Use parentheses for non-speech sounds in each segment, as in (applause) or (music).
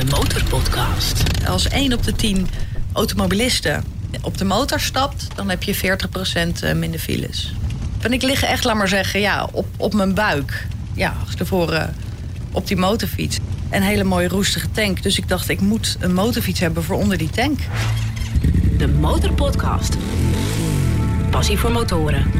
De Motorpodcast. Als 1 op de 10 automobilisten op de motor stapt, dan heb je 40% eh, minder files. En ik lig echt, laat maar zeggen, ja, op, op mijn buik. Ja, tevoren op die motorfiets. Een hele mooie roestige tank. Dus ik dacht, ik moet een motorfiets hebben voor onder die tank. De Motorpodcast. Passie voor motoren.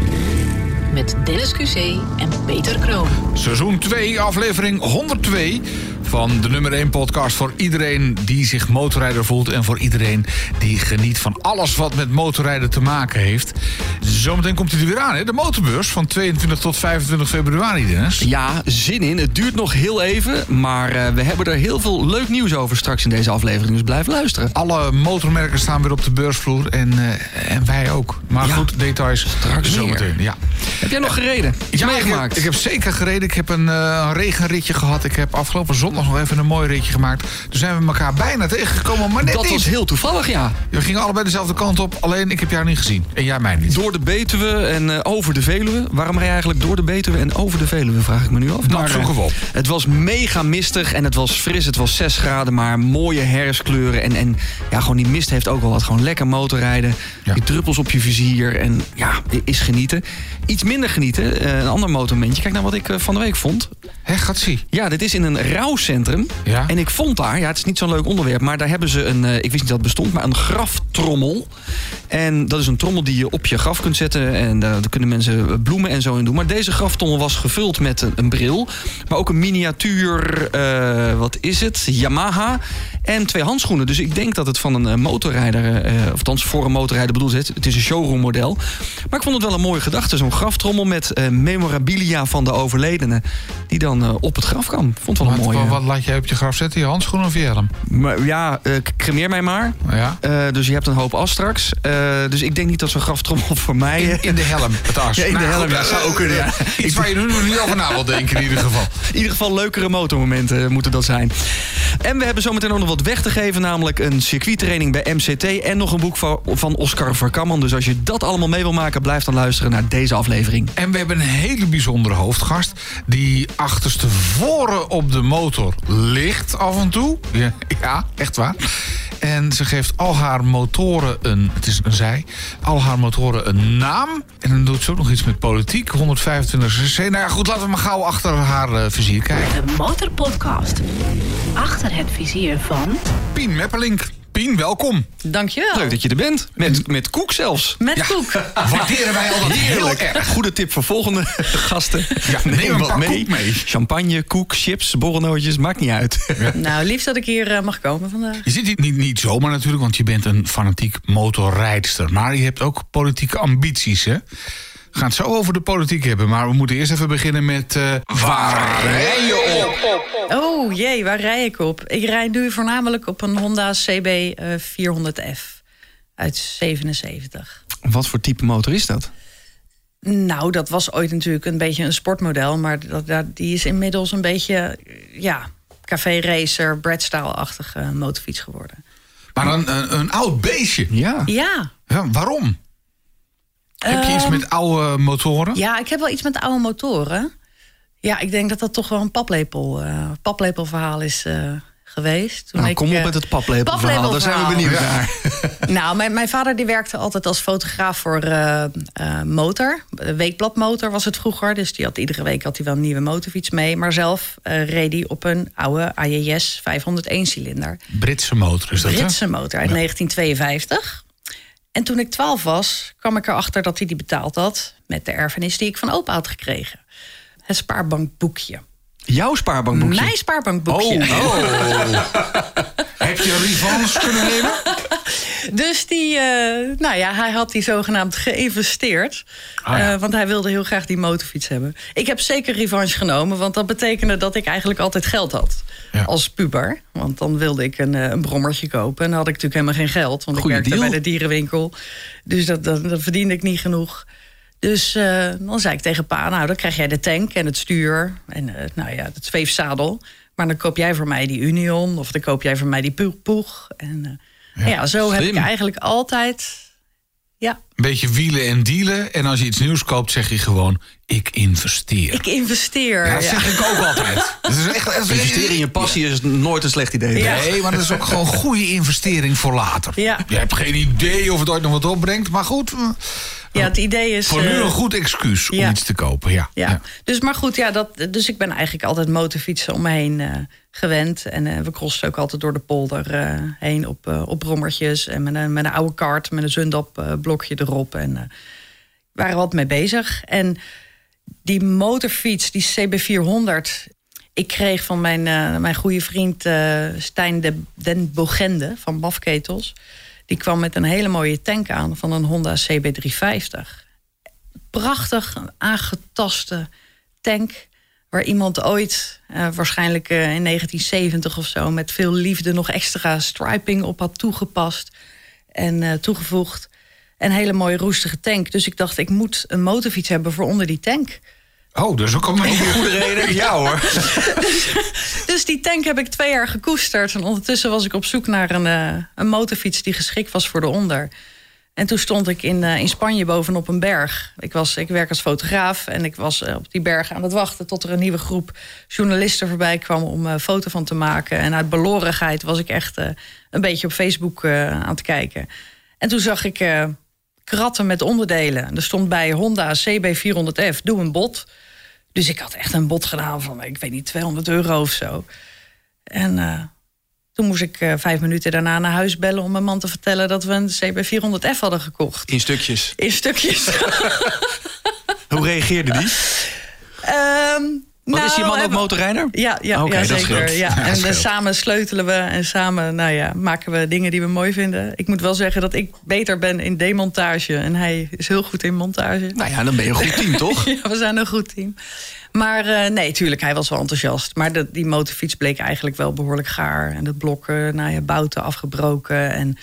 Met Dennis QC en Peter Kroon. Seizoen 2, aflevering 102 van de nummer 1 podcast voor iedereen die zich motorrijder voelt en voor iedereen die geniet van alles wat met motorrijden te maken heeft. Zometeen komt hij er weer aan, hè? de motorbeurs van 22 tot 25 februari, Dennis. Ja, zin in. Het duurt nog heel even, maar uh, we hebben er heel veel leuk nieuws over straks in deze aflevering, dus blijf luisteren. Alle motormerken staan weer op de beursvloer en, uh, en wij ook. Maar Ja, goed, details straks zometeen. Ja. Heb jij nog gereden? Iets Ja, ik heb, meegemaakt? ik heb zeker gereden. Ik heb een, eh, een regenritje gehad. Ik heb afgelopen zondag nog even een mooi ritje gemaakt. Toen zijn we elkaar bijna tegengekomen, maar net Dat niet. was heel toevallig, ja. We gingen allebei dezelfde kant op. Alleen ik heb jou niet gezien. En jij mij niet. Door de Betuwe en eh, over de Veluwe. Waarom rij je eigenlijk door de Betuwe en over de Veluwe, vraag ik me nu af. Dat Maar, eh, we op. Het was mega mistig en het was fris. Het was 6 graden, maar mooie herfstkleuren. En, en ja, gewoon die mist heeft ook wel wat. Gewoon lekker motorrijden. Ja. Die druppels op je vizier. En ja, is genieten. Iets minder genieten, eh, een ander motormomentje. Kijk naar wat ik van de week vond. Hé, gaat zie. Ja, dit is in een rouwcentrum. Ja. En ik vond daar, ja, het is niet zo'n leuk onderwerp, maar daar hebben ze een, eh, ik wist niet dat het bestond, maar een graftrommel. En dat is een trommel die je op je graf kunt zetten. En daar, daar kunnen mensen bloemen en zo in doen. Maar deze graftrommel was gevuld met een, een bril. Maar ook een miniatuur, eh, wat is het? Yamaha. En twee handschoenen. Dus ik denk dat het van een eh, motorrijder, eh, of althans voor een motorrijder bedoeld is. Het is een showroom model. Maar ik vond het wel een mooie gedachte. Zo'n graftrommel met eh, memorabilia van de overledene. Die dan eh, op het graf kan. Vond het wel een mooie. Wat, laat jij op je graf zetten? Je handschoenen of je helm? Maar ja, eh, cremeer mij maar. Ja. Eh, dus je hebt een hoop as straks. Eh, dus ik denk niet dat zo'n graftrommel voor mij... In, in de helm, het as. (laughs) Ja, in de Nou, helm, ja, zou ook kunnen, ja. (laughs) Iets waar je nu niet over na wil denken in ieder geval. (laughs) In ieder geval leukere motormomenten moeten dat zijn. En we hebben zometeen ook nog wat weg te geven. Namelijk een circuittraining bij MCT. En nog een boek van, van Oscar Verkamman. Dus als je dat allemaal mee wil maken... blijf dan luisteren naar deze aflevering. En we hebben een hele bijzondere hoofdgast... die achterstevoren op de motor ligt af en toe. Ja, (laughs) ja, echt waar. En ze geeft al haar motoren een... Het is een zij. Al haar motoren een naam. En dan doet ze ook nog iets met politiek. 125 cc. Nou ja, goed, laten we maar gauw achter haar eh, vizier kijken. De Motorpodcast. Achter het vizier van... Pien Meppelink. Pien, welkom. Dankjewel. Leuk dat je er bent. Met, met koek zelfs. Met koek. (laughs) Waarderen wij al dat heel erg. Goede tip voor volgende (laughs) gasten. Ja, neem pak koek mee. Champagne, koek, chips, borrelnootjes, maakt niet uit. (laughs) Nou, liefst dat ik hier eh, mag komen vandaag. Je zit hier niet, niet zomaar natuurlijk, want je bent een fanatiek motorrijdster. Maar je hebt ook politieke ambities, hè? Gaan het zo over de politiek hebben, maar we moeten eerst even beginnen met... eh, waar rij je op? Oh jee, waar rij ik op? Ik rijd nu voornamelijk op een Honda CB eh, 400F uit 77. Wat voor type motor is dat? Nou, dat was ooit natuurlijk een beetje een sportmodel, maar dat, dat, die is inmiddels een beetje, eh, ja, café racer, Bradstyle-achtige motorfiets geworden. Maar een, een, een oud beestje. Ja. Ja, Ja, waarom? Heb je iets met oude motoren? ja, ik heb wel iets met oude motoren. Ja, ik denk dat dat toch wel een paplepel, eh, paplepelverhaal is eh, geweest. Toen Nou, ik, kom op eh, met het paplepelverhaal. Daar zijn we benieuwd naar. (laughs) (laughs) Nou, mijn, mijn vader die werkte altijd als fotograaf voor motor. Weekbladmotor was het vroeger. Dus die had, iedere week had hij wel een nieuwe motorfiets mee. Maar zelf reed hij op een oude AJS 501 cilinder. Britse motor is dat, Britse hè? motor uit 1952. En toen ik 12 was, kwam ik erachter dat hij die betaald had... met de erfenis die ik van opa had gekregen. Het spaarbankboekje. Jouw spaarbankboekje. Mijn spaarbankboekje. Oh. (laughs) Heb je revanche kunnen nemen? Dus die, eh, nou ja, hij had die zogenaamd geïnvesteerd. Ah, ja. Eh, want hij wilde heel graag die motorfiets hebben. Ik heb zeker revanche genomen, want dat betekende dat ik eigenlijk altijd geld had. Ja. Als puber. Want dan wilde ik een, eh, een brommertje kopen. En dan had ik natuurlijk helemaal geen geld. Want Goeie ik werkte deal. bij de dierenwinkel. Dus dat, dat, dat verdiende ik niet genoeg. Dus eh, dan zei ik tegen pa, nou dan krijg jij de tank en het stuur. En eh, nou ja, het zweefzadel. Maar dan koop jij voor mij die Union. Of dan koop jij voor mij die Poeg. En ja. zo heb ik eigenlijk altijd ja. Een beetje wielen en dealen. En als je iets nieuws koopt, zeg je gewoon: ik investeer. Ik investeer. ja, Ja, dat zeg ik ook altijd. (laughs) Dat is echt, dat is- Investeren in je passie is nooit een slecht idee. Ja. Nee, maar dat is ook gewoon een goede investering voor later. Ja. Je hebt geen idee of het ooit nog wat opbrengt. Maar goed, Ja, het idee is. voor nu eh, een goed excuus om iets te kopen. Ja. Ja. Dus, maar goed, ja, dat, dus ik ben eigenlijk altijd motorfietsen om me heen eh, gewend. En eh, we crossen ook altijd door de polder heen op, op brommertjes. En met een, met een oude kart, met een Zundap blokje erop. En waren wat mee bezig. En die motorfiets, die CB400... Ik kreeg van mijn, mijn goede vriend Stijn de, den Bogende van Bafketels... die kwam met een hele mooie tank aan van een Honda CB350 prachtig aangetaste tank. Waar iemand ooit, eh, waarschijnlijk eh, in 1970 of zo, met veel liefde nog extra striping op had toegepast en eh, toegevoegd. Een hele mooie roestige tank. Dus ik dacht, ik moet een motorfiets hebben voor onder die tank. Oh, dus ook al een Goede reden, (laughs) ja hoor. (laughs) Dus die tank heb ik twee jaar gekoesterd. En ondertussen was ik op zoek naar een, eh, een motorfiets die geschikt was voor de onder. En toen stond ik in, eh, in Spanje bovenop een berg. Ik, was, ik werk als fotograaf en ik was eh, op die berg aan het wachten... tot er een nieuwe groep journalisten voorbij kwam om een foto van te maken. En uit belorigheid was ik echt eh, een beetje op Facebook eh, aan het kijken. En toen zag ik eh, kratten met onderdelen. Er stond bij Honda CB400F, doe een bot. Dus ik had echt een bot gedaan van, ik weet niet, 200 euro of zo. En eh, toen moest ik eh, vijf minuten daarna naar huis bellen... om mijn man te vertellen dat we een CB400F hadden gekocht. In stukjes. In stukjes. (laughs) Hoe reageerde die? Ehm, Wat nou, is je man ook motorrijder? Ja, ja, zeker. Ja. (laughs) En eh, samen sleutelen we en samen nou ja, maken we dingen die we mooi vinden. Ik moet wel zeggen dat ik beter ben in demontage en hij is heel goed in montage. Nou ja, dan ben je een goed team, (laughs) toch? Ja, we zijn een goed team. Maar eh, nee, tuurlijk, hij was wel enthousiast. Maar de, die motorfiets bleek eigenlijk wel behoorlijk gaar. En het blok, eh, nou ja, bouten afgebroken. En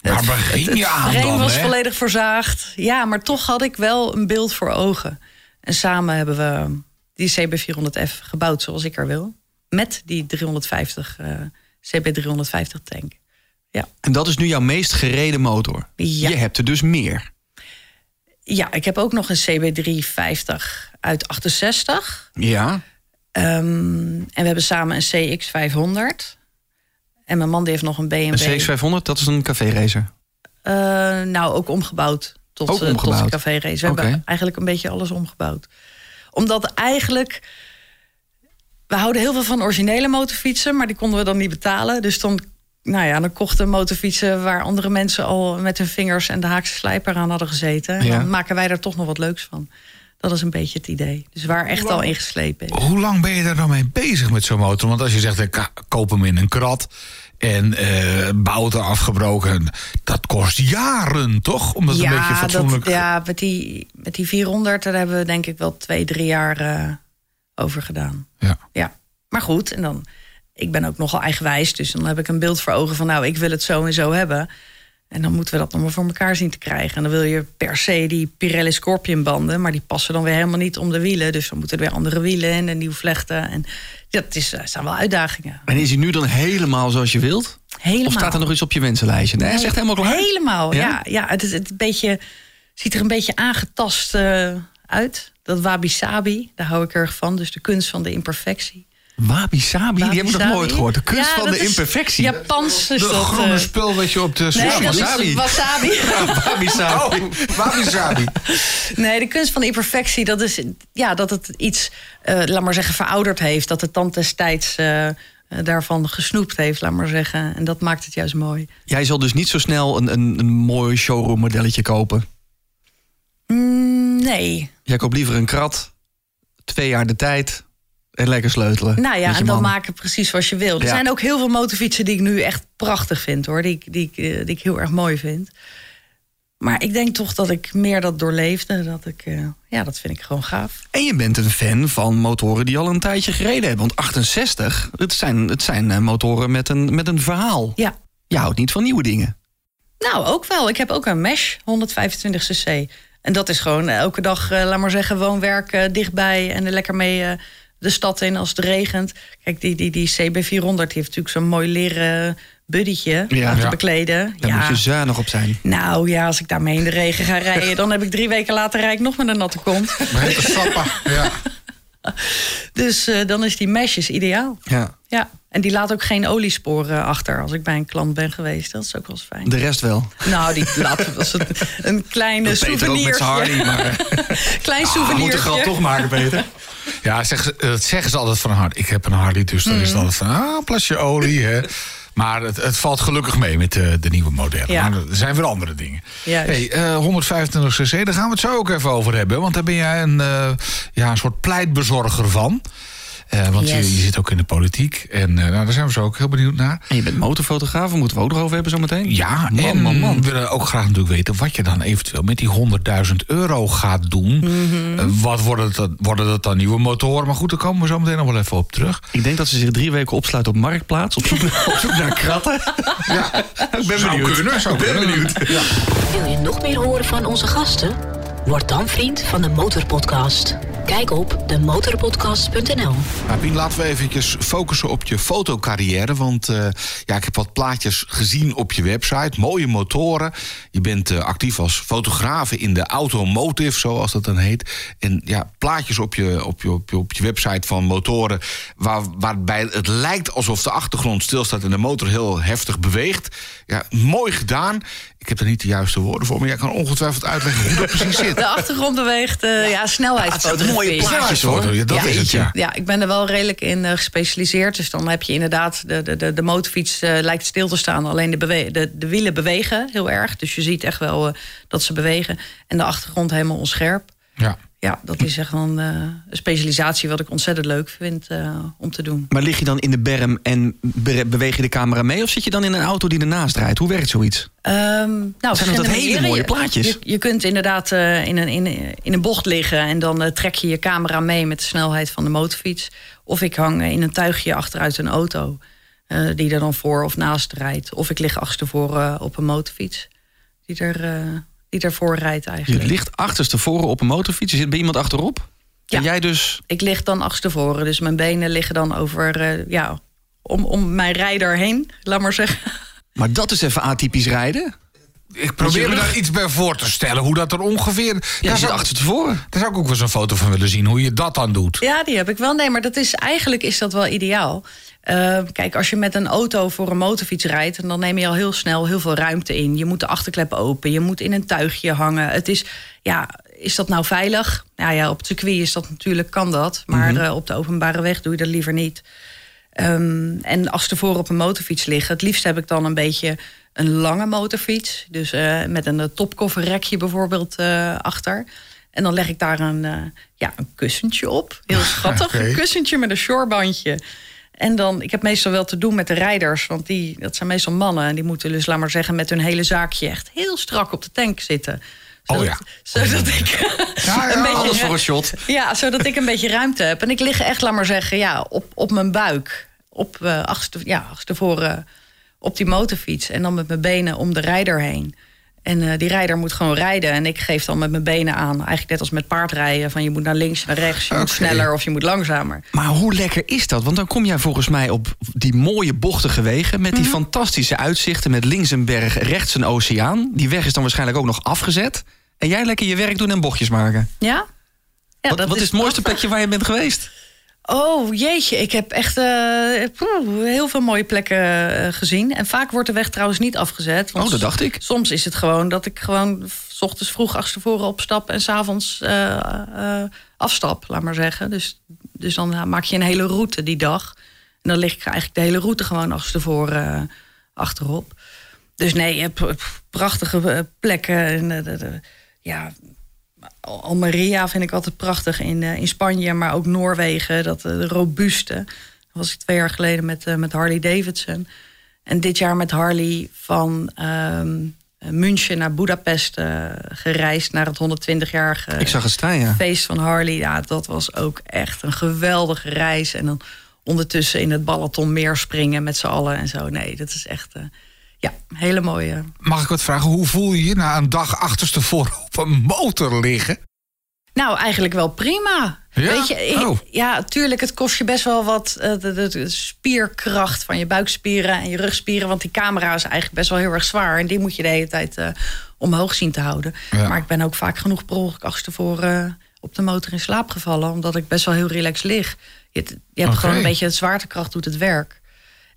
Waar begin het, je het aan dan, was hè? volledig verzaagd. Ja, maar toch had ik wel een beeld voor ogen. En samen hebben we die CB400F gebouwd zoals ik er wil. Met die 350, eh, CB350 tank. En dat is nu jouw meest gereden motor. Ja. Je hebt er dus meer. Ja, ik heb ook nog een CB350 uit 68. Ja. Ehm, en we hebben samen een CX500. En mijn man die heeft nog een BMW. Een CX500, dat is een café-racer. Eh, nou, ook omgebouwd tot, Ook eh, tot een café-race. We hebben eigenlijk een beetje alles omgebouwd. Omdat eigenlijk... We houden heel veel van originele motorfietsen... maar die konden we dan niet betalen. Dus dan, nou ja, dan kochten motorfietsen... waar andere mensen al met hun vingers en de haakse slijper aan hadden gezeten. En Ja. dan maken wij er toch nog wat leuks van. Dat is een beetje het idee. Dus waar echt al ingeslepen is. Hoe lang ben je daar dan mee bezig met zo'n motor? Want als je zegt, ik koop hem in een krat en eh bouten afgebroken, dat kost jaren, toch? Om dat een beetje fatsoenlijk... Dat, ja, met die, met die 400, daar hebben we denk ik wel twee, drie jaar eh, over gedaan. Ja. Ja, maar goed, en dan... Ik ben ook nogal eigenwijs, dus dan heb ik een beeld voor ogen van... nou, ik wil het zo en zo hebben. En dan moeten we dat nog maar voor elkaar zien te krijgen. En dan wil je per se die Pirelli Scorpion banden... maar die passen dan weer helemaal niet om de wielen. Dus dan moeten er weer andere wielen en nieuw vlechten. En dat is, eh, zijn wel uitdagingen. En is hij nu dan helemaal zoals je wilt? Helemaal. Of staat er nog iets op je wensenlijstje? Nee, is echt helemaal klaar. Helemaal, Ja? ja. ja, het, is, het een beetje, ziet er een beetje aangetast eh, uit. Dat wabi-sabi, daar hou ik erg van. Dus de kunst van de imperfectie. Wabi Sabi, die heb ik nog nooit gehoord. De kunst Ja, van de imperfectie. Japans is De dat... groene eh, spul wat je op de nee, sushi dat wasabi. is wasabi. (laughs) Wabi Sabi. Oh, wabi-sabi. Nee, de kunst van de imperfectie, dat is ja, dat het iets, eh, laat maar zeggen, verouderd heeft. Dat het tand destijds eh, daarvan gesnoept heeft, laat maar zeggen. En dat maakt het juist mooi. Jij zal dus niet zo snel een, een, een mooi showroom modelletje kopen. Mm, nee. Jij koopt liever een krat, twee jaar de tijd lekker sleutelen. Nou ja, en dan maken precies zoals je wil. Er Ja. zijn ook heel veel motorfietsen die ik nu echt prachtig vind, hoor. Die, ik- die, ik, eh, die ik heel erg mooi vind. Maar ik denk toch dat ik meer dat doorleefde. Dat ik, eh, ja, dat vind ik gewoon gaaf. En je bent een fan van motoren die al een tijdje gereden hebben. Want 68, het zijn, het zijn eh, motoren met een, met een verhaal. Ja. Je houdt niet van nieuwe dingen. Nou, ook wel. Ik heb ook een Mesh 125 cc. En dat is gewoon eh, elke dag, eh, laat maar zeggen, woonwerk eh, dichtbij en er lekker mee eh, de stad in als het regent. Kijk, die, die, die CB400 die heeft natuurlijk zo'n mooi leren buddytje Ja. te Ja. bekleden. Daar moet je zuinig op zijn. Nou ja, als ik daarmee in de regen ga rijden... dan heb ik drie weken later rijd ik nog met een natte kont. (laughs) Maar sappen. Ja. Dus eh, dan is die mesjes ideaal. Ja. Ja, en die laat ook geen oliesporen achter als ik bij een klant ben geweest. Dat is ook wel eens fijn. De rest wel. Nou, die laat een, een kleine Peter ook met souvenir. zijn Harley, maar (laughs) (laughs) Klein we moeten souvenir. de grap toch maken, Peter. Ja, zeg, ze- dat zeggen ze altijd van hard. Ik heb een Harley, dus dan Mm. is het altijd van... Ah, plasje olie, hè. (laughs) Maar het, het valt gelukkig mee met de, de nieuwe modellen. Ja. Maar er zijn weer andere dingen. Juist. Hey, eh, 125 cc, daar gaan we het zo ook even over hebben. Want daar ben jij een, eh, ja, een soort pleitbezorger van. Eh, want je, Yes. je zit ook in de politiek. En eh, nou, daar zijn we zo ook heel benieuwd naar. En je bent motorfotograaf, daar moeten we ook nog over hebben zometeen. Ja, man, en man, man. we willen ook graag natuurlijk weten... wat je dan eventueel met die 100.000 euro gaat doen. Mhm. Eh, wat worden het, dan- worden dat dan nieuwe motoren? Maar goed, daar komen we zo meteen nog wel even op terug. Ik denk dat ze zich drie weken opsluiten op Marktplaats. Op zoek naar, (laughs) op zoek naar kratten. Ja, (laughs) Ik ben zou benieuwd. kunnen, zou Ik ben benieuwd. Ja. Wil je nog meer horen van onze gasten? Word dan vriend van de Motorpodcast. Kijk op demotorpodcast.nl. Nou, Pien, laten we eventjes focussen op je fotocarrière. Want eh, ja, ik heb wat plaatjes gezien op je website. Mooie motoren. Je bent eh, actief als fotograaf in de automotive, zoals dat dan heet. En ja, plaatjes op je, op je, op je, op je website van motoren... Waar, waarbij het lijkt alsof de achtergrond stilstaat... en de motor heel heftig beweegt. Ja, mooi gedaan. Ik heb er niet de juiste woorden voor, maar jij kan ongetwijfeld uitleggen hoe dat precies zit. (laughs) De achtergrond beweegt, eh ja, snelheidsfotografie. mooie plaatjes, hoor. Ja, dat Ja, is het, ja. Ja, ik ben er wel redelijk in eh, gespecialiseerd. Dus dan heb je inderdaad, de, de, de, de motorfiets eh, lijkt stil te staan. Alleen de, bewe- de, de wielen bewegen heel erg. Dus je ziet echt wel dat ze bewegen. En de achtergrond helemaal onscherp. ja. Ja, dat is echt een eh, een specialisatie wat ik ontzettend leuk vind eh, om te doen. Maar lig je dan in de berm en be- beweeg je de camera mee? Of zit je dan in een auto die ernaast rijdt? Hoe werkt zoiets? Ehm nou, dat verschillende hele manieren. mooie Je- plaatjes? Je, je kunt inderdaad eh, in, een, in, in een bocht liggen en dan trek je je camera mee met de snelheid van de motorfiets. Of ik hang in een tuigje achteruit een auto die er dan voor of naast rijdt. Of ik lig achterstevoren op een motorfiets die, er, die ervoor rijdt Je eigenlijk. ligt achterstevoren op een motorfiets. Je zit bij iemand achterop. En Ja. jij dus... Ik lig dan achterstevoren, dus mijn benen liggen dan over, eh, ja, om, om mijn rijder heen, laat maar zeggen. Maar dat is even atypisch rijden. Ik probeer me daar iets bij voor te stellen, hoe dat er ongeveer... Ja, zit zou- achterstevoren. Daar zou ik ook wel eens een foto van willen zien, hoe je dat dan doet. Ja, die heb ik wel. Nee, maar dat is, eigenlijk is dat wel ideaal. Eh, kijk, als je met een auto voor een motorfiets rijdt... dan neem je al heel snel heel veel ruimte in. Je moet de achterklep open, je moet in een tuigje hangen. Het is, ja, is dat nou veilig? Nou ja, op het circuit is dat natuurlijk, kan dat. Maar eh, op de openbare weg doe je dat liever niet. Ehm, en als tevoren op een motorfiets liggen... het liefst heb ik dan een beetje een lange motorfiets. Dus eh, met een eh, topkofferrekje bijvoorbeeld eh, achter... En dan leg ik daar een, ja, een kussentje op. Heel (laughs) schattig. Een kussentje met een shorebandje. En dan, ik heb meestal wel te doen met de rijders. Want die, dat zijn meestal mannen. En die moeten dus, laat maar zeggen, met hun hele zaakje echt heel strak op de tank zitten. Oh ja. Zodat ik Ja, (laughs) ja, een beetje Alles voor een shot. ja, zodat ik een (laughs) beetje ruimte heb. En ik lig echt, laat maar zeggen, ja, op, op mijn buik. Op, achter, ja, achterstevoren op die motorfiets. En dan met mijn benen om de rijder heen. En eh, die rijder moet gewoon rijden. En ik geef dan met mijn benen aan. Eigenlijk net als met paardrijden. Van je moet naar links, naar rechts. Je moet sneller of je moet langzamer. Maar hoe lekker is dat? Want dan kom jij volgens mij op die mooie bochtige wegen... met die Mhm. fantastische uitzichten met links een berg, rechts een oceaan. Die weg is dan waarschijnlijk ook nog afgezet. En jij lekker je werk doen en bochtjes maken. Ja? ja wat dat wat is het mooiste plekje waar je bent geweest? Oh jeetje, ik heb echt eh, heel veel mooie plekken eh, gezien. En vaak wordt de weg trouwens niet afgezet. want Oh, dat dacht ik. Soms is het gewoon dat ik gewoon s ochtends vroeg achterstevoren opstap... en s'avonds eh afstap, laat maar zeggen. Dus, dus dan maak je een hele route die dag. En dan lig ik eigenlijk de hele route gewoon achterstevoren eh, achterop. Dus nee, je hebt prachtige plekken. En, ja, Almeria vind ik altijd prachtig in, eh, in Spanje, maar ook Noorwegen. Dat de robuuste. Dat was ik twee jaar geleden met, eh, met Harley Davidson. En dit jaar met Harley van ehm, München naar Budapest gereisd naar het 120-jarige Ik zag het staan, ja. feest van Harley. Ja, dat was ook echt een geweldige reis. En dan ondertussen in het Balatonmeer springen met z'n allen en zo. Nee, dat is echt ja, hele mooie. Mag ik wat vragen? Hoe voel je je na een dag achterstevoren op een motor liggen? Nou, eigenlijk wel prima. Ja? Weet je, ik- Oh. ja, tuurlijk, het kost je best wel wat eh, de, de- de spierkracht van je buikspieren en je rugspieren. Want die camera is eigenlijk best wel heel erg zwaar. En die moet je de hele tijd eh, omhoog zien te houden. Ja. Maar ik ben ook vaak genoeg per ongeluk achterstevoren op de motor in slaap gevallen. Omdat ik best wel heel relaxed lig. Je, hebt- je hebt Oké. gewoon een beetje het zwaartekracht doet het werk.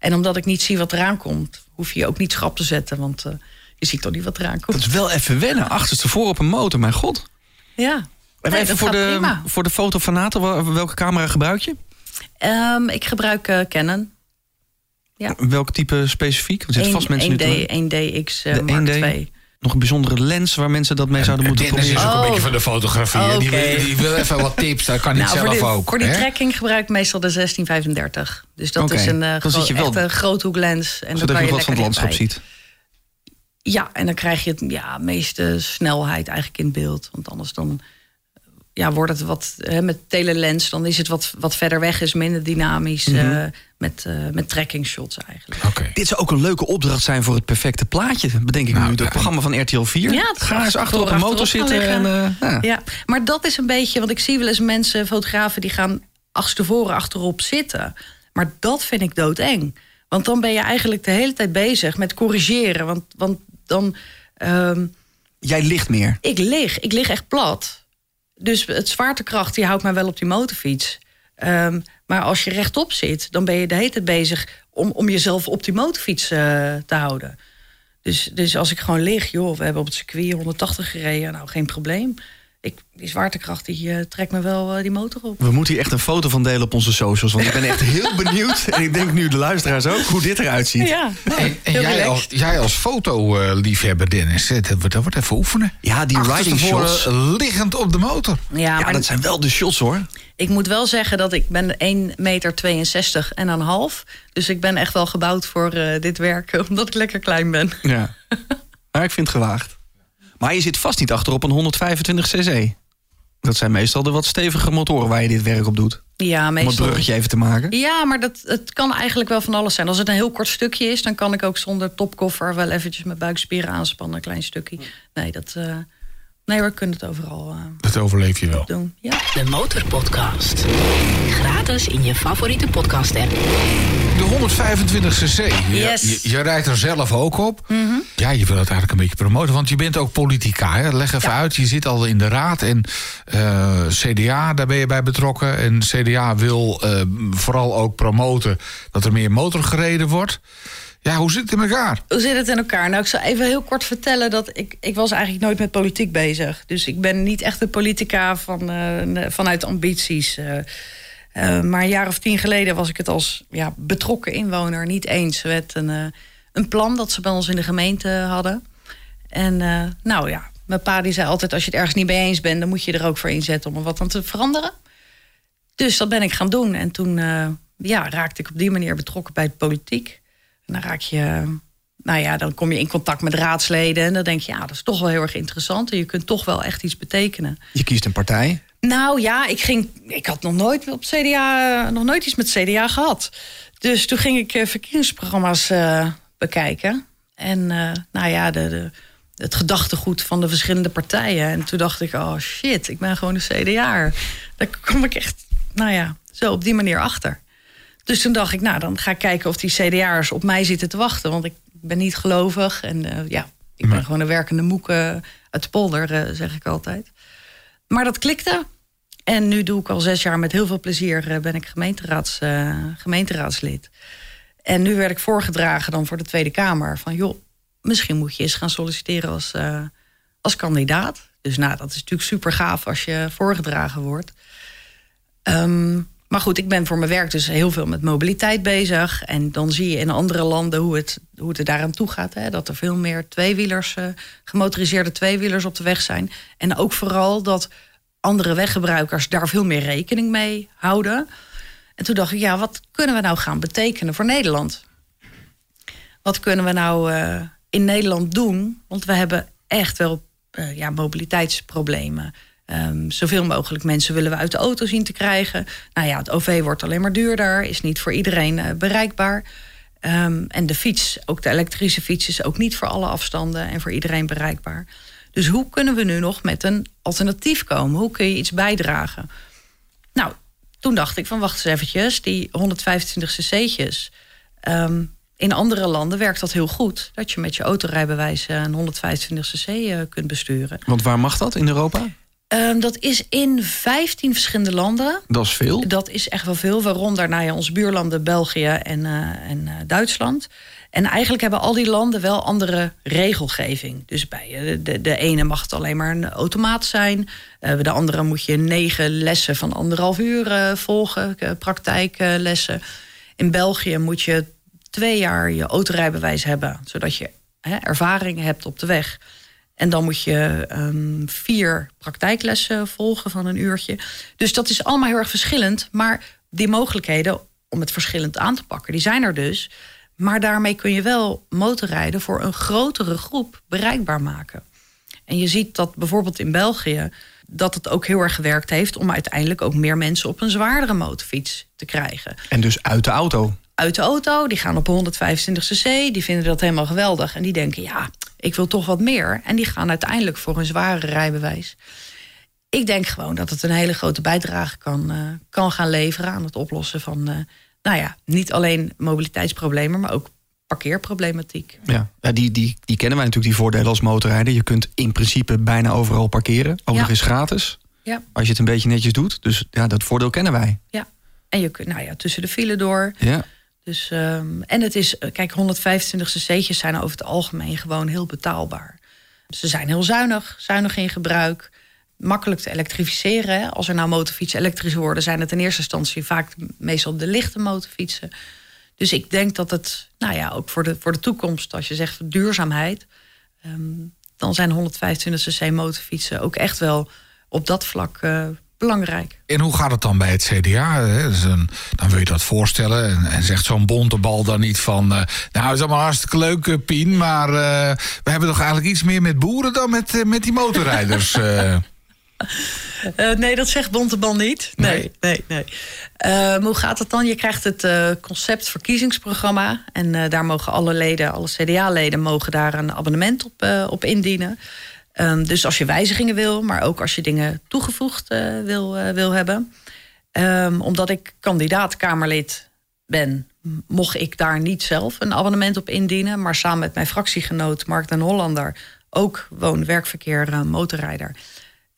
En omdat ik niet zie wat eraan komt, hoef je je ook niet schrap te zetten. Want eh, je ziet toch niet wat eraan Dat komt. is wel even wennen. Achterste voor op een motor, mijn god. Ja. Nee, even dat voor, de, prima. voor de fotofanaten, wel- welke camera gebruik je? Ehm, ik gebruik eh, Canon. Ja. Welk type specifiek? Er zitten vast mensen nu 1D, te- 1DX eh, De Mark 1D? II. Nog een bijzondere lens waar mensen dat mee zouden moeten Dennis is proberen. ook een Oh. beetje van de fotografie. hè? Die, Oké. wil, die wil even wat tips. Dat kan niet Nou, voor, zelf ook. voor die hè? trekking gebruik ik meestal de 1635. Dus dat is een, eh, zit gro- je wel- echt een groothoeklens. En dan Zodat kan je wat van het landschap ziet. Ja, en dan krijg je het ja, meeste snelheid eigenlijk in beeld. Want anders dan ja, wordt het wat... Hè, met telelens, dan is het wat, wat verder weg. Is minder dynamisch. Mhm. eh, met, eh met tracking shots eigenlijk. Dit zou ook een leuke opdracht zijn voor het perfecte plaatje, bedenk ik Nou, nu. Het ja. programma van RTL 4. Ja, Ga eens achter op een motor zitten. En, eh, ja. Ja, maar dat is een beetje, want ik zie wel eens mensen, fotografen, die gaan achterstevoren achterop zitten. Maar dat vind ik doodeng. Want dan ben je eigenlijk de hele tijd bezig met corrigeren. Want, want dan, ehm, Jij ligt meer. ik lig, ik lig echt plat. Dus het zwaartekracht die houdt mij wel op die motorfiets. Ehm, maar als je rechtop zit, dan ben je de hele tijd bezig om, om jezelf op die motorfiets eh, te houden. Dus, dus als ik gewoon lig, joh, we hebben op het circuit 180 gereden, nou geen probleem. Ik, die zwaartekracht die eh, trekt me wel eh, die motor op. We moeten hier echt een foto van delen op onze socials. Want ik ben echt heel benieuwd. (laughs) En ik denk nu de luisteraars ook hoe dit eruit ziet. Ja, En, jij, als, jij als fotoliefhebber, Dennis, eh, dat wordt, dat wordt even oefenen. Ja, die riding shots. liggend op de motor. Ja, Ja, maar dat zijn wel de shots hoor. ik moet wel zeggen dat ik ben 1,62 meter en een half. Dus ik ben echt wel gebouwd voor eh, dit werk, (laughs) omdat ik lekker klein ben. Ja. Maar ik vind het gewaagd. Maar je zit vast niet achter op een 125 cc. Dat zijn meestal de wat stevige motoren waar je dit werk op doet. Ja, Om het meestal. bruggetje even te maken. Ja, maar dat, het kan eigenlijk wel van alles zijn. Als het een heel kort stukje is, dan kan ik ook zonder topkoffer wel eventjes mijn buikspieren aanspannen, een klein stukje. Nee, dat. eh, nee, we kunnen het overal eh, Dat overleef je wel. doen. Ja. De Motorpodcast. Gratis in je favoriete podcast-app. De 125 cc. Je, Yes. je, je rijdt er zelf ook op. Ja, je wil het eigenlijk een beetje promoten. Want je bent ook politica. Hè? Leg even Ja. uit. Je zit al in de raad. En eh, CDA, daar ben je bij betrokken. En CDA wil eh, vooral ook promoten dat er meer motor gereden wordt. Ja, hoe zit het in elkaar? Hoe zit het in elkaar? Nou, ik zal even heel kort vertellen dat ik, ik was eigenlijk nooit met politiek bezig. Dus ik ben niet echt een politica van, eh, vanuit ambities. eh. Eh, maar een jaar of tien geleden was ik het als ja, betrokken inwoner niet eens met een, een plan dat ze bij ons in de gemeente hadden. En nou ja, mijn pa die zei altijd: als je het ergens niet mee eens bent, dan moet je er ook voor inzetten om er wat aan te veranderen. Dus dat ben ik gaan doen. En toen ja, raakte ik op die manier betrokken bij de politiek. Dan raak je, nou ja, dan kom je in contact met raadsleden. En dan denk je, ja, dat is toch wel heel erg interessant. En je kunt toch wel echt iets betekenen. Je kiest een partij. Nou ja, ik, ging, ik had nog nooit op CDA, nog nooit iets met CDA gehad. Dus toen ging ik eh, verkiezingsprogramma's eh, bekijken. En eh, nou ja, de, de, het gedachtegoed van de verschillende partijen. En toen dacht ik, oh shit, ik ben gewoon een CDA. Daar kom ik echt, nou ja, zo op die manier achter. Dus toen dacht ik, nou, dan ga ik kijken of die CDA'ers op mij zitten te wachten. Want ik ben niet gelovig. En eh, ja, ik ben gewoon een werkende moek eh, uit de polder, eh, zeg ik altijd. Maar dat klikte. En nu doe ik al zes jaar met heel veel plezier... eh, ben ik gemeenteraads, gemeenteraadslid. En nu werd ik voorgedragen dan voor de Tweede Kamer. Van joh, misschien moet je eens gaan solliciteren als, als kandidaat. Dus nou, dat is natuurlijk super gaaf als je voorgedragen wordt. Ehm, maar goed, ik ben voor mijn werk dus heel veel met mobiliteit bezig. En dan zie je in andere landen hoe het, hoe het er daaraan toe gaat. Hè? Dat er veel meer tweewielers, eh, gemotoriseerde tweewielers op de weg zijn. En ook vooral dat andere weggebruikers daar veel meer rekening mee houden. En toen dacht ik, ja, wat kunnen we nou gaan betekenen voor Nederland? Wat kunnen we nou eh, in Nederland doen? Want we hebben echt wel eh, ja, mobiliteitsproblemen. Ehm, zoveel mogelijk mensen willen we uit de auto zien te krijgen. Nou ja, het OV wordt alleen maar duurder, is niet voor iedereen eh, bereikbaar. Ehm, en de fiets, ook de elektrische fiets, is ook niet voor alle afstanden en voor iedereen bereikbaar. Dus hoe kunnen we nu nog met een alternatief komen? Hoe kun je iets bijdragen? Nou, toen dacht ik van wacht eens eventjes, die 125 cc'tjes. Ehm, in andere landen werkt dat heel goed. Dat je met je autorijbewijs eh, een 125 cc uh, kunt besturen. Want waar mag dat in Europa? Um, dat is in 15 verschillende landen. Dat is veel. Dat is echt wel veel. Waaronder nou ja, onze buurlanden België en, uh, en uh, Duitsland. En eigenlijk hebben al die landen wel andere regelgeving. Dus bij de, de ene mag het alleen maar een automaat zijn. Uh, de andere moet je negen lessen van anderhalf uur volgen, praktijklessen. In België moet je twee jaar je autorijbewijs hebben, zodat je hè, ervaring hebt op de weg. En dan moet je um, vier praktijklessen volgen van een uurtje. Dus dat is allemaal heel erg verschillend. Maar die mogelijkheden om het verschillend aan te pakken, die zijn er dus. Maar daarmee kun je wel motorrijden voor een grotere groep bereikbaar maken. En je ziet dat bijvoorbeeld in België dat het ook heel erg gewerkt heeft om uiteindelijk ook meer mensen op een zwaardere motorfiets te krijgen. En dus uit de auto. Uit de auto, die gaan op 125 cc, die vinden dat helemaal geweldig. En die denken, ja, ik wil toch wat meer. En die gaan uiteindelijk voor een zware rijbewijs. Ik denk gewoon dat het een hele grote bijdrage kan, uh, kan gaan leveren aan het oplossen van, uh, nou ja, niet alleen mobiliteitsproblemen, maar ook parkeerproblematiek. Ja, die, die, die kennen wij natuurlijk, die voordelen als motorrijder. Je kunt in principe bijna overal parkeren. Ook Ja. nog eens gratis. Ja. Als je het een beetje netjes doet. Dus ja, dat voordeel kennen wij. Ja. En je kunt, nou ja, tussen de file door. Ja. Dus, um, en het is, kijk, 125 cc'tjes zijn over het algemeen gewoon heel betaalbaar. Ze zijn heel zuinig, zuinig in gebruik. Makkelijk te elektrificeren. Als er nou motorfietsen elektrisch worden, zijn het in eerste instantie vaak meestal de lichte motorfietsen. Dus ik denk dat het, nou ja, ook voor de, voor de toekomst, als je zegt duurzaamheid, um, dan zijn 125 cc motorfietsen ook echt wel op dat vlak uh, belangrijk. En hoe gaat het dan bij het CDA? Dan wil je dat voorstellen en, zegt zo'n bontebal dan niet van... Uh, nou, het is allemaal hartstikke leuk, uh, Pien... maar uh, we hebben toch eigenlijk iets meer met boeren dan met, met die motorrijders? Uh, (laughs) nee, dat zegt Bontebal niet. Nee, nee, nee. nee. Uh, hoe gaat het dan? Je krijgt het concept verkiezingsprogramma. En daar mogen alle leden, alle CDA-leden, mogen daar een abonnement op, op indienen. Um, dus als je wijzigingen wil, maar ook als je dingen toegevoegd wil, wil hebben. Um, omdat ik kandidaat Kamerlid ben, mocht ik daar niet zelf een abonnement op indienen. Maar samen met mijn fractiegenoot Mark den Hollander, ook woon-werkverkeer motorrijder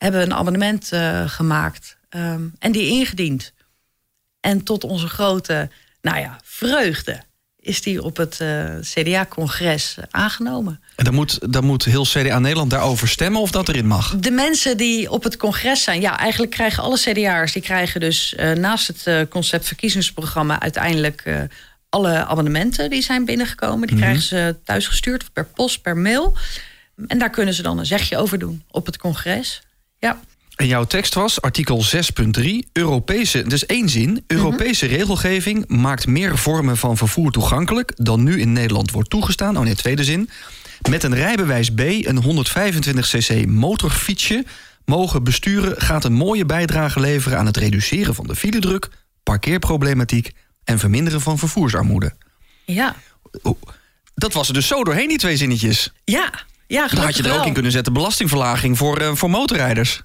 hebben een abonnement uh, gemaakt um, en die ingediend. En tot onze grote, nou ja, vreugde is die op het uh, CDA-congres uh, aangenomen. En dan moet, dan moet heel CDA Nederland daarover stemmen of dat erin mag? De mensen die op het congres zijn, ja, eigenlijk krijgen alle CDA'ers... die krijgen dus uh, naast het concept verkiezingsprogramma... uiteindelijk alle abonnementen die zijn binnengekomen. Die mm -hmm. krijgen ze thuisgestuurd, per post, per mail. En daar kunnen ze dan een zegje over doen op het congres. Ja. En jouw tekst was artikel 6.3 Europese, dus één zin. Europese mm -hmm. regelgeving maakt meer vormen van vervoer toegankelijk dan nu in Nederland wordt toegestaan. Oh nee, tweede zin. Met een rijbewijs B, een 125cc motorfietsje mogen besturen gaat een mooie bijdrage leveren aan het reduceren van de filedruk, parkeerproblematiek en verminderen van vervoersarmoede. Ja. Dat was er dus zo doorheen, die twee zinnetjes. Ja, ja, Dan had je er ook wel. in kunnen zetten belastingverlaging voor, uh, voor motorrijders.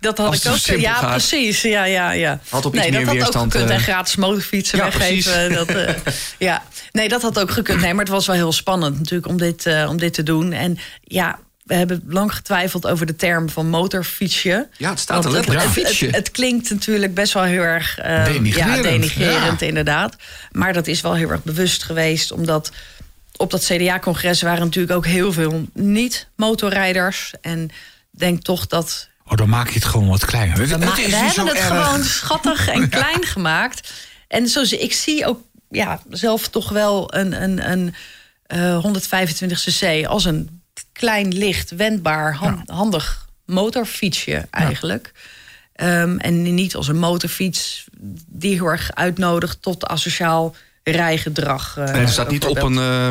Dat had Als ik ook. Ja, gaat. precies. Ja, ja, ja. Had op nee, iets dat meer had weerstand, ook gekund. uh, En gratis motorfietsen ja, weggeven. Dat, uh, (laughs) ja. Nee, dat had ook gekund. Nee, maar het was wel heel spannend natuurlijk om dit, uh, om dit te doen. En ja, we hebben lang getwijfeld over de term van motorfietsje. Ja, het staat er letterlijk. Het, het, het, het, klinkt natuurlijk best wel heel erg uh, denigrerend, ja, denigrerend ja. inderdaad. Maar dat is wel heel erg bewust geweest, omdat op dat CDA-congres waren natuurlijk ook heel veel niet-motorrijders. En denk toch dat. Oh, dan maak je het gewoon wat kleiner. We, Het- het ma- is we niet hebben het erg. gewoon (laughs) schattig en (laughs) klein gemaakt. En zo, zie- ik zie ook ja, zelf toch wel een, een, een eh 125cc als een klein, licht, wendbaar, han- handig motorfietsje eigenlijk. Ehm, en niet als een motorfiets die heel erg uitnodigt tot asociaal rijgedrag. eh, Nee, het staat niet op een, uh,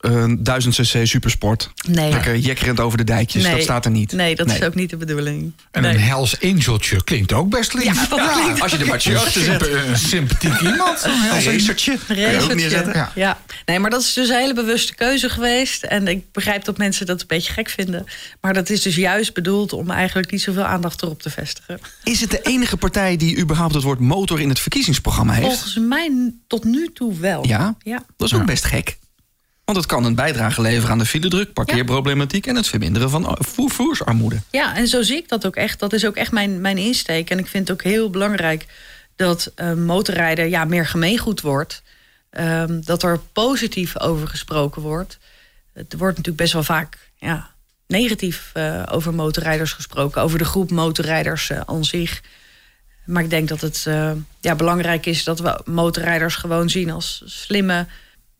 een 1000 cc supersport. Nee. Lekker jekkerend over de dijkjes. Nee. Dat staat er niet. Nee, dat is ook niet de bedoeling. En nee. een Hells Angeltje klinkt ook best lief. Ja, dat klinkt- Als je er maar achter zet. Een sympathiek iemand. Een Hells Angel. racertje. Kun je ook Racertje. neerzetten. Ja. Ja. nee, maar dat is dus een hele bewuste keuze geweest. En ik begrijp dat mensen dat een beetje gek vinden. Maar dat is dus juist bedoeld om eigenlijk niet zoveel aandacht erop te vestigen. Is het de enige partij die überhaupt het woord motor in het verkiezingsprogramma heeft? Volgens mij tot nu toe wel. Ja? Ja. Dat is ook best gek. Want het kan een bijdrage leveren aan de filedruk, parkeerproblematiek en het verminderen van vervoersarmoede. Ja, en zo zie ik dat ook echt. Dat is ook echt mijn, mijn insteek. En ik vind het ook heel belangrijk dat eh, motorrijden ja, meer gemeengoed wordt. Ehm, dat er positief over gesproken wordt. Het wordt natuurlijk best wel vaak ja, negatief eh, over motorrijders gesproken. Over de groep motorrijders eh, aan zich. Maar ik denk dat het ja, belangrijk is dat we motorrijders gewoon zien als slimme,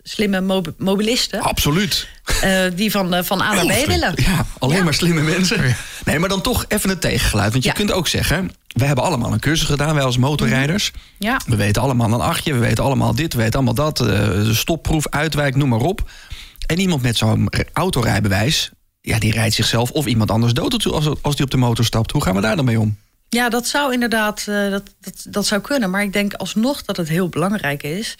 slimme mob- mobilisten. Absoluut. eh, die van, eh, van A naar B willen. Ja, alleen Ja. maar slimme mensen. Nee, maar dan toch even het tegengeluid. Want je Ja. kunt ook zeggen, we hebben allemaal een cursus gedaan, wij als motorrijders. Ja. We weten allemaal een achtje, we weten allemaal dit, we weten allemaal dat. eh, de stopproef, uitwijk, noem maar op. En iemand met zo'n autorijbewijs, ja, die rijdt zichzelf of iemand anders dood als, als die op de motor stapt. Hoe gaan we daar dan mee om? Ja, dat zou inderdaad eh, dat, dat, dat zou kunnen. Maar ik denk alsnog dat het heel belangrijk is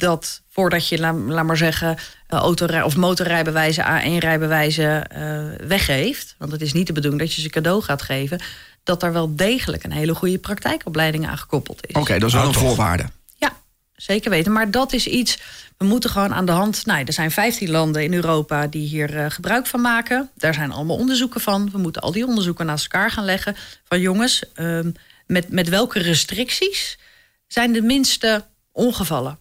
dat voordat je, laat, laat maar zeggen, eh, autorij- of motorrijbewijzen, A1-rijbewijzen eh, weggeeft, want het is niet de bedoeling dat je ze cadeau gaat geven, dat er wel degelijk een hele goede praktijkopleiding aan gekoppeld is. Oké, dat is wel een voorwaarde. Ja, zeker weten. Maar dat is iets. We moeten gewoon aan de hand. Nou, er zijn 15 landen in Europa die hier eh, gebruik van maken. Daar zijn allemaal onderzoeken van. We moeten al die onderzoeken naast elkaar gaan leggen. Van jongens, ehm, met, met welke restricties zijn de minste ongevallen?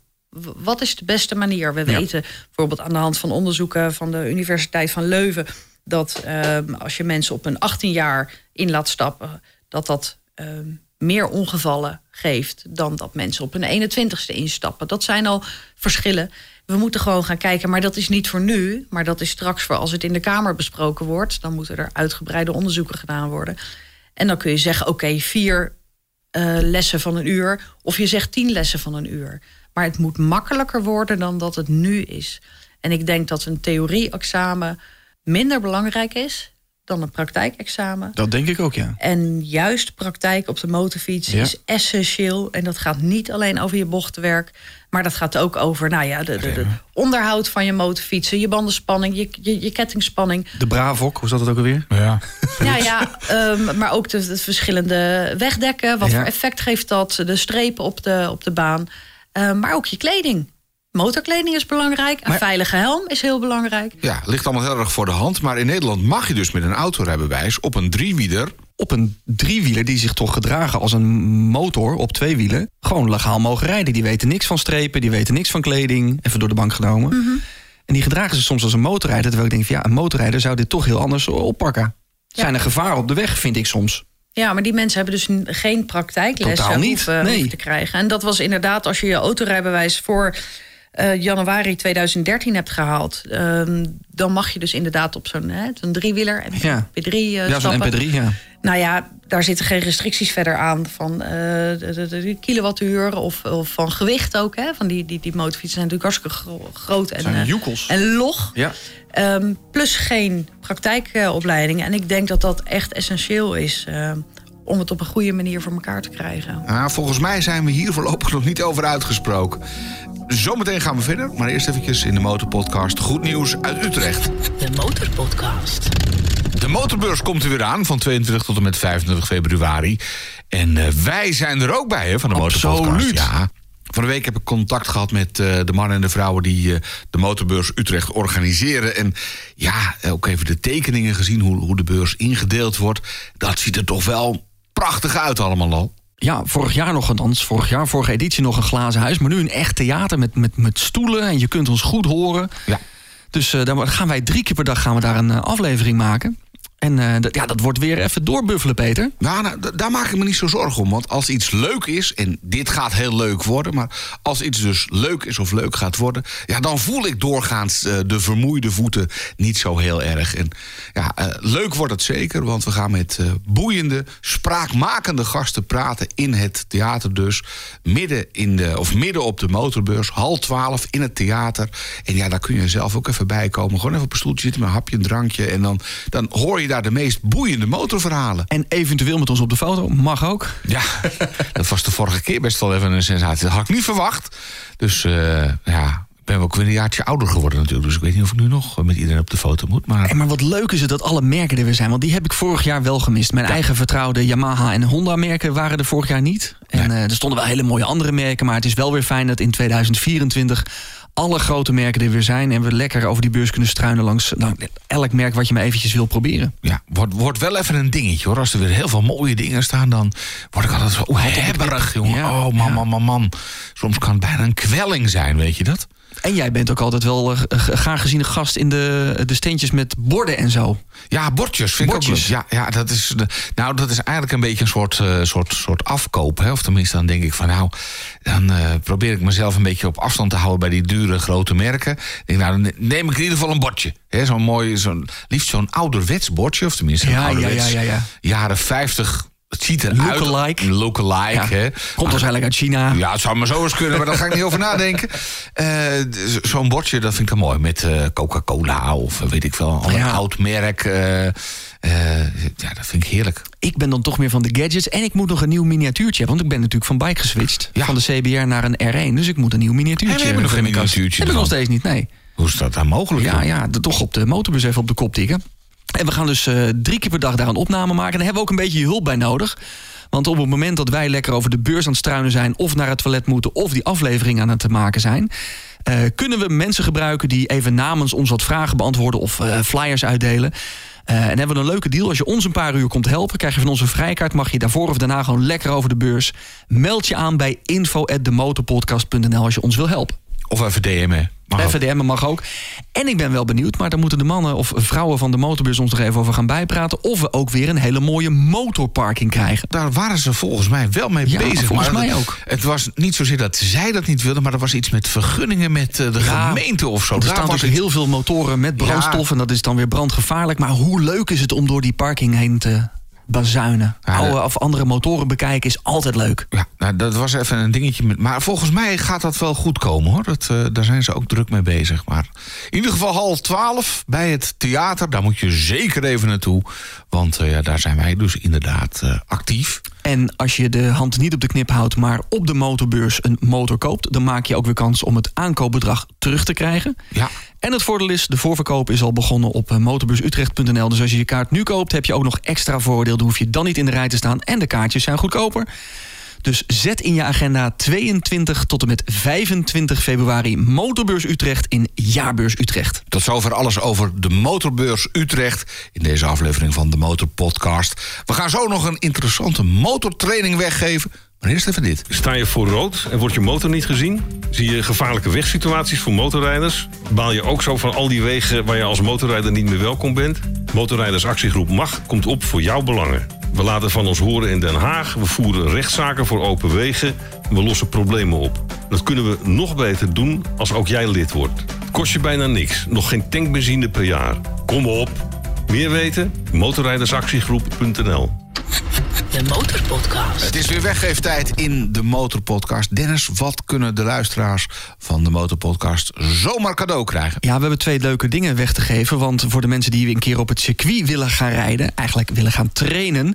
Wat is de beste manier? We Ja. weten bijvoorbeeld aan de hand van onderzoeken van de Universiteit van Leuven dat ehm, als je mensen op een 18 jaar in laat stappen, dat dat ehm, meer ongevallen geeft dan dat mensen op een 21ste instappen. Dat zijn al verschillen. We moeten gewoon gaan kijken, maar dat is niet voor nu, maar dat is straks voor als het in de Kamer besproken wordt. Dan moeten er uitgebreide onderzoeken gedaan worden. En dan kun je zeggen, oké, vier eh, lessen van een uur. Of je zegt tien lessen van een uur. Maar het moet makkelijker worden dan dat het nu is. En ik denk dat een theorie-examen minder belangrijk is dan een praktijkexamen. Dat denk ik ook, ja. En juist praktijk op de motorfiets Ja. is essentieel. En dat gaat niet alleen over je bochtenwerk. Maar dat gaat ook over nou ja, de, de, de onderhoud van je motorfietsen. Je bandenspanning, je, je, je kettingspanning. De Bravok, hoe zat het ook alweer? Ja. (laughs) Ja, ja ehm, maar ook de, de verschillende wegdekken. Wat Ja. voor effect geeft dat? De strepen op de, op de baan. Ehm, maar ook je kleding. Motorkleding is belangrijk. Een Maar- veilige helm is heel belangrijk. ja, ligt allemaal heel erg voor de hand. Maar in Nederland mag je dus met een autorijbewijs op een driewieler... Op een driewieler die zich toch gedragen als een motor op twee wielen... gewoon legaal mogen rijden. Die weten niks van strepen, die weten niks van kleding. Even door de bank genomen. Mhm. En die gedragen ze soms als een motorrijder. Terwijl ik denk, van, ja, een motorrijder zou dit toch heel anders oppakken. Ja. Zijn er gevaren op de weg, vind ik soms. Ja, maar die mensen hebben dus geen praktijklessen niet, hoeven, nee. hoeven te krijgen. En dat was inderdaad als je je autorijbewijs voor eh, januari 2013 hebt gehaald... ehm, dan mag je dus inderdaad op zo'n zo'n driewieler en Ja. MP3 eh, ja, zo'n stappen. MP3, ja. Nou ja, daar zitten geen restricties verder aan van eh, de, de, de kilowattuur of, of van gewicht ook. Hè? Van die, die, die motorfietsen zijn natuurlijk hartstikke gro- groot en, en log. Ja. Ehm, plus geen praktijkopleiding. En ik denk dat dat echt essentieel is eh, om het op een goede manier voor elkaar te krijgen. Nou, volgens mij zijn we hier voorlopig nog niet over uitgesproken. Zometeen gaan we verder, maar eerst eventjes in de Motorpodcast goed nieuws uit Utrecht. De Motorpodcast. De motorbeurs komt er weer aan van 22 tot en met 25 februari. En eh, wij zijn er ook bij hè, van de Absoluut. Motorpodcast. Ja. Van de week heb ik contact gehad met eh, de mannen en de vrouwen die eh, de motorbeurs Utrecht organiseren. En ja, ook even de tekeningen gezien, hoe, hoe de beurs ingedeeld wordt. Dat ziet er toch wel prachtig uit allemaal al. Ja, vorig jaar nog althans. Vorig jaar, vorige editie nog een glazen huis. Maar nu een echt theater met, met, met stoelen. En je kunt ons goed horen. Ja. Dus eh, daar gaan wij drie keer per dag gaan we daar een eh, aflevering maken. En eh, ja, dat wordt weer even doorbuffelen, Peter. Nou, nou, daar maak ik me niet zo zorgen om. Want als iets leuk is, en dit gaat heel leuk worden... maar als iets dus leuk is of leuk gaat worden... ja, dan voel ik doorgaans eh, de vermoeide voeten niet zo heel erg. En ja, eh, leuk wordt het zeker, want we gaan met boeiende, spraakmakende gasten praten... in het theater dus, midden, in de, of midden op de motorbeurs... half twaalf in het theater. En ja, daar kun je zelf ook even bij komen. Gewoon even op een stoeltje zitten met een hapje, een drankje... en dan, dan hoor je daar de meest boeiende motorverhalen. En eventueel met ons op de foto, mag ook. Ja, (laughs) dat was de vorige keer best wel even een sensatie. Dat had ik niet verwacht. Dus eh, ja, ben ook weer een jaartje ouder geworden natuurlijk. Dus ik weet niet of ik nu nog met iedereen op de foto moet. Maar En maar wat leuk is het dat alle merken er weer zijn. Want die heb ik vorig jaar wel gemist. Mijn eigen vertrouwde Yamaha en Honda merken waren er vorig jaar niet. En eh, er stonden wel hele mooie andere merken. Maar het is wel weer fijn dat in 2024 alle grote merken er weer zijn. En we lekker over die beurs kunnen struinen langs nou, elk merk wat je maar eventjes wil proberen. ja, wordt, wordt wel even een dingetje hoor. Als er weer heel veel mooie dingen staan, dan word ik altijd zo hebberig, jongen. Ja, oh man, ja. man, man, man. Soms kan het bijna een kwelling zijn, weet je dat? En jij bent ook altijd wel g- graag geziene gast in de, de steentjes met borden en zo. Ja, bordjes vind Bordjes. ik ook leuk. Ja, ja dat, is de, nou, dat is eigenlijk een beetje een soort, eh, soort, soort afkoop. Hè? Of tenminste, dan denk ik van nou... dan eh, probeer ik mezelf een beetje op afstand te houden... bij die dure grote merken. Ik denk, nou, dan neem ik in ieder geval een bordje. Hè? Zo'n mooi, zo'n, liefst zo'n ouderwets bordje. Of tenminste, een Ja, ja, ouderwets ja, ja, ja. jaren 50... Het ziet eruit. Lookalike. Lookalike, Ja, hè. Komt waarschijnlijk uit China. Ja, het zou maar zo eens kunnen, maar daar ga ik niet over nadenken. (laughs) Eh, Zo'n bordje, dat vind ik dan mooi. Met eh, Coca-Cola of eh, weet ik veel, een Ja. oud merk. ja, dat vind ik heerlijk. Ik ben dan toch meer van de gadgets. En ik moet nog een nieuw miniatuurtje hebben. Want ik ben natuurlijk van bike geswitcht. Ja. Van de CBR naar een R1. Dus ik moet een nieuw miniatuurtje En we hebben nog geen miniatuurtje Heb ik nog steeds niet, nee. Hoe is dat dan mogelijk? Ja, ja, toch op de motorbus even op de kop tikken. En we gaan dus eh, drie keer per dag daar een opname maken. En daar hebben we ook een beetje je hulp bij nodig. Want op het moment dat wij lekker over de beurs aan het struinen zijn... of naar het toilet moeten of die aflevering aan het maken zijn... eh, kunnen we mensen gebruiken die even namens ons wat vragen beantwoorden... of eh, flyers uitdelen. En hebben we een leuke deal. Als je ons een paar uur komt helpen, krijg je van onze vrijkaart... mag je daarvoor of daarna gewoon lekker over de beurs. Meld je aan bij info.demotorpodcast.nl als je ons wil helpen. Of even DM'en. Mag ook. FVDM mag ook. En ik ben wel benieuwd, maar daar moeten de mannen of vrouwen van de motorbus ons nog even over gaan bijpraten. Of we ook weer een hele mooie motorparking krijgen. Daar waren ze volgens mij wel mee Ja, bezig. volgens maar mij het- ook. Het was niet zozeer dat zij dat niet wilden... maar er was iets met vergunningen met eh, de Ja, gemeente of zo. Er Daar staan was natuurlijk iets- heel veel motoren met brandstof en dat is dan weer brandgevaarlijk. Maar hoe leuk is het om door die parking heen te bazuinen? Ja, Oude of andere motoren bekijken is altijd leuk. Ja, nou, dat was even een dingetje. Met, maar volgens mij gaat dat wel goed komen hoor. Dat, eh, daar zijn ze ook druk mee bezig. Maar in ieder geval half twaalf bij het theater. Daar moet je zeker even naartoe. Want eh, ja, daar zijn wij dus inderdaad eh, actief. En als je de hand niet op de knip houdt, maar op de motorbeurs een motor koopt, dan maak je ook weer kans om het aankoopbedrag terug te krijgen. Ja, En het voordeel is, de voorverkoop is al begonnen op eh, motorbursutrecht.nl. Dus als je je kaart nu koopt, heb je ook nog extra voordeel. Dan hoef je dan niet in de rij te staan en de kaartjes zijn goedkoper. Dus zet in je agenda 22 tot en met 25 februari Motorbeurs Utrecht in Jaarbeurs Utrecht. tot zover alles over de motorbeurs Utrecht. In deze aflevering van de Motorpodcast. We gaan zo nog een interessante motortraining weggeven. Maar eerst even dit. Sta je voor rood en wordt je motor niet gezien? Zie je gevaarlijke wegsituaties voor motorrijders? Baal je ook zo van al die wegen waar je als motorrijder niet meer welkom bent? Motorrijdersactiegroep MAG komt op voor jouw belangen. We laten van ons horen in Den Haag. We voeren rechtszaken voor open wegen. En we lossen problemen op. Dat kunnen we nog beter doen als ook jij lid wordt. Het kost je bijna niks. Nog geen tankbenzine per jaar. Kom op. Meer weten? Motorrijdersactiegroep.nl De Motorpodcast. Het is weer weggeeftijd in de Motorpodcast. Dennis, wat kunnen de luisteraars van de Motorpodcast zomaar cadeau krijgen? Ja, we hebben twee leuke dingen weg te geven. Want voor de mensen die een keer op het circuit willen gaan rijden... eigenlijk willen gaan trainen...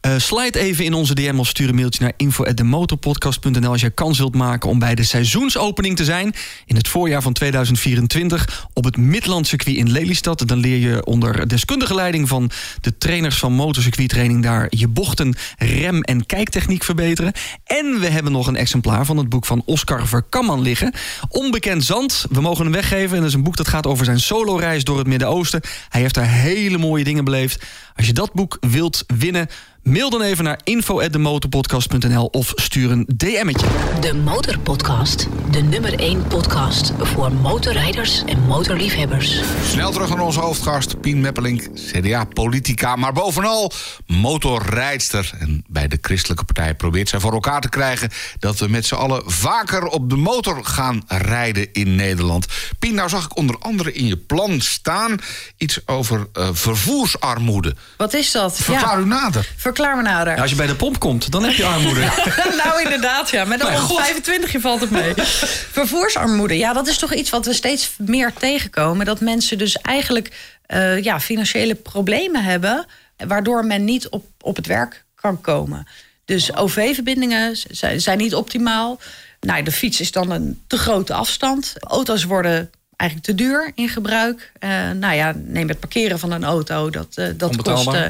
eh slide even in onze DM of stuur een mailtje naar info.demotorpodcast.nl... als je kans wilt maken om bij de seizoensopening te zijn... in het voorjaar van 2024 op het Midland circuit in Lelystad. Dan leer je onder deskundige leiding van de trainers van motorcircuittraining... daar je bochten, rem- en kijktechniek verbeteren. En we hebben nog een exemplaar van het boek van Oscar Verkamman liggen. Onbekend Zand, we mogen hem weggeven. En dat is een boek dat gaat over zijn soloreis door het Midden-Oosten. Hij heeft daar hele mooie dingen beleefd. Als je dat boek wilt winnen, Mail dan even naar info@demotorpodcast.nl of stuur een DM'tje. De Motorpodcast. De nummer 1 podcast voor motorrijders en motorliefhebbers. Snel terug naar onze hoofdgast, Pien Meppelink, CDA-politica... maar bovenal motorrijdster. En bij de christelijke partij probeert zij voor elkaar te krijgen... dat we met z'n allen vaker op de motor gaan rijden in Nederland. Pien, nou zag ik onder andere in je plan staan... iets over uh, vervoersarmoede. Wat is dat? Verklaar ja. u nader. Verklaar me nader. Ja, als je bij de pomp komt, dan heb je armoede. (laughs) nou, inderdaad, ja. Met (laughs) een 125 je valt het mee. (laughs) Vervoersarmoede, ja, dat is toch iets wat we steeds meer tegenkomen. Dat mensen dus eigenlijk uh, ja, financiële problemen hebben... waardoor men niet op, op het werk kan komen. Dus OV-verbindingen zijn niet optimaal. Nou, de fiets is dan een te grote afstand. Auto's worden eigenlijk te duur in gebruik. Uh, nou ja, neem het parkeren van een auto. Dat, uh, dat kost uh,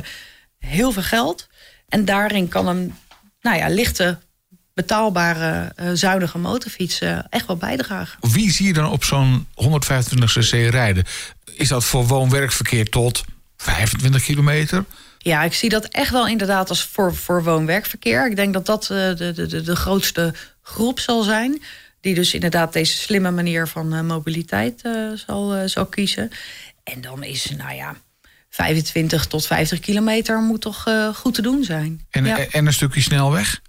heel veel geld. En daarin kan een nou ja, lichte, betaalbare, zuinige motorfiets echt wel bijdragen. Wie zie je dan op zo'n 125cc rijden? Is dat voor woon-werkverkeer tot 25 kilometer? Ja, ik zie dat echt wel inderdaad als voor, voor woon-werkverkeer. Ik denk dat dat de, de, de, de grootste groep zal zijn die dus inderdaad deze slimme manier van uh, mobiliteit uh, zal, uh, zal kiezen. En dan is, nou ja, 25 tot 50 kilometer moet toch goed te doen zijn. En, ja. en een stukje snelweg?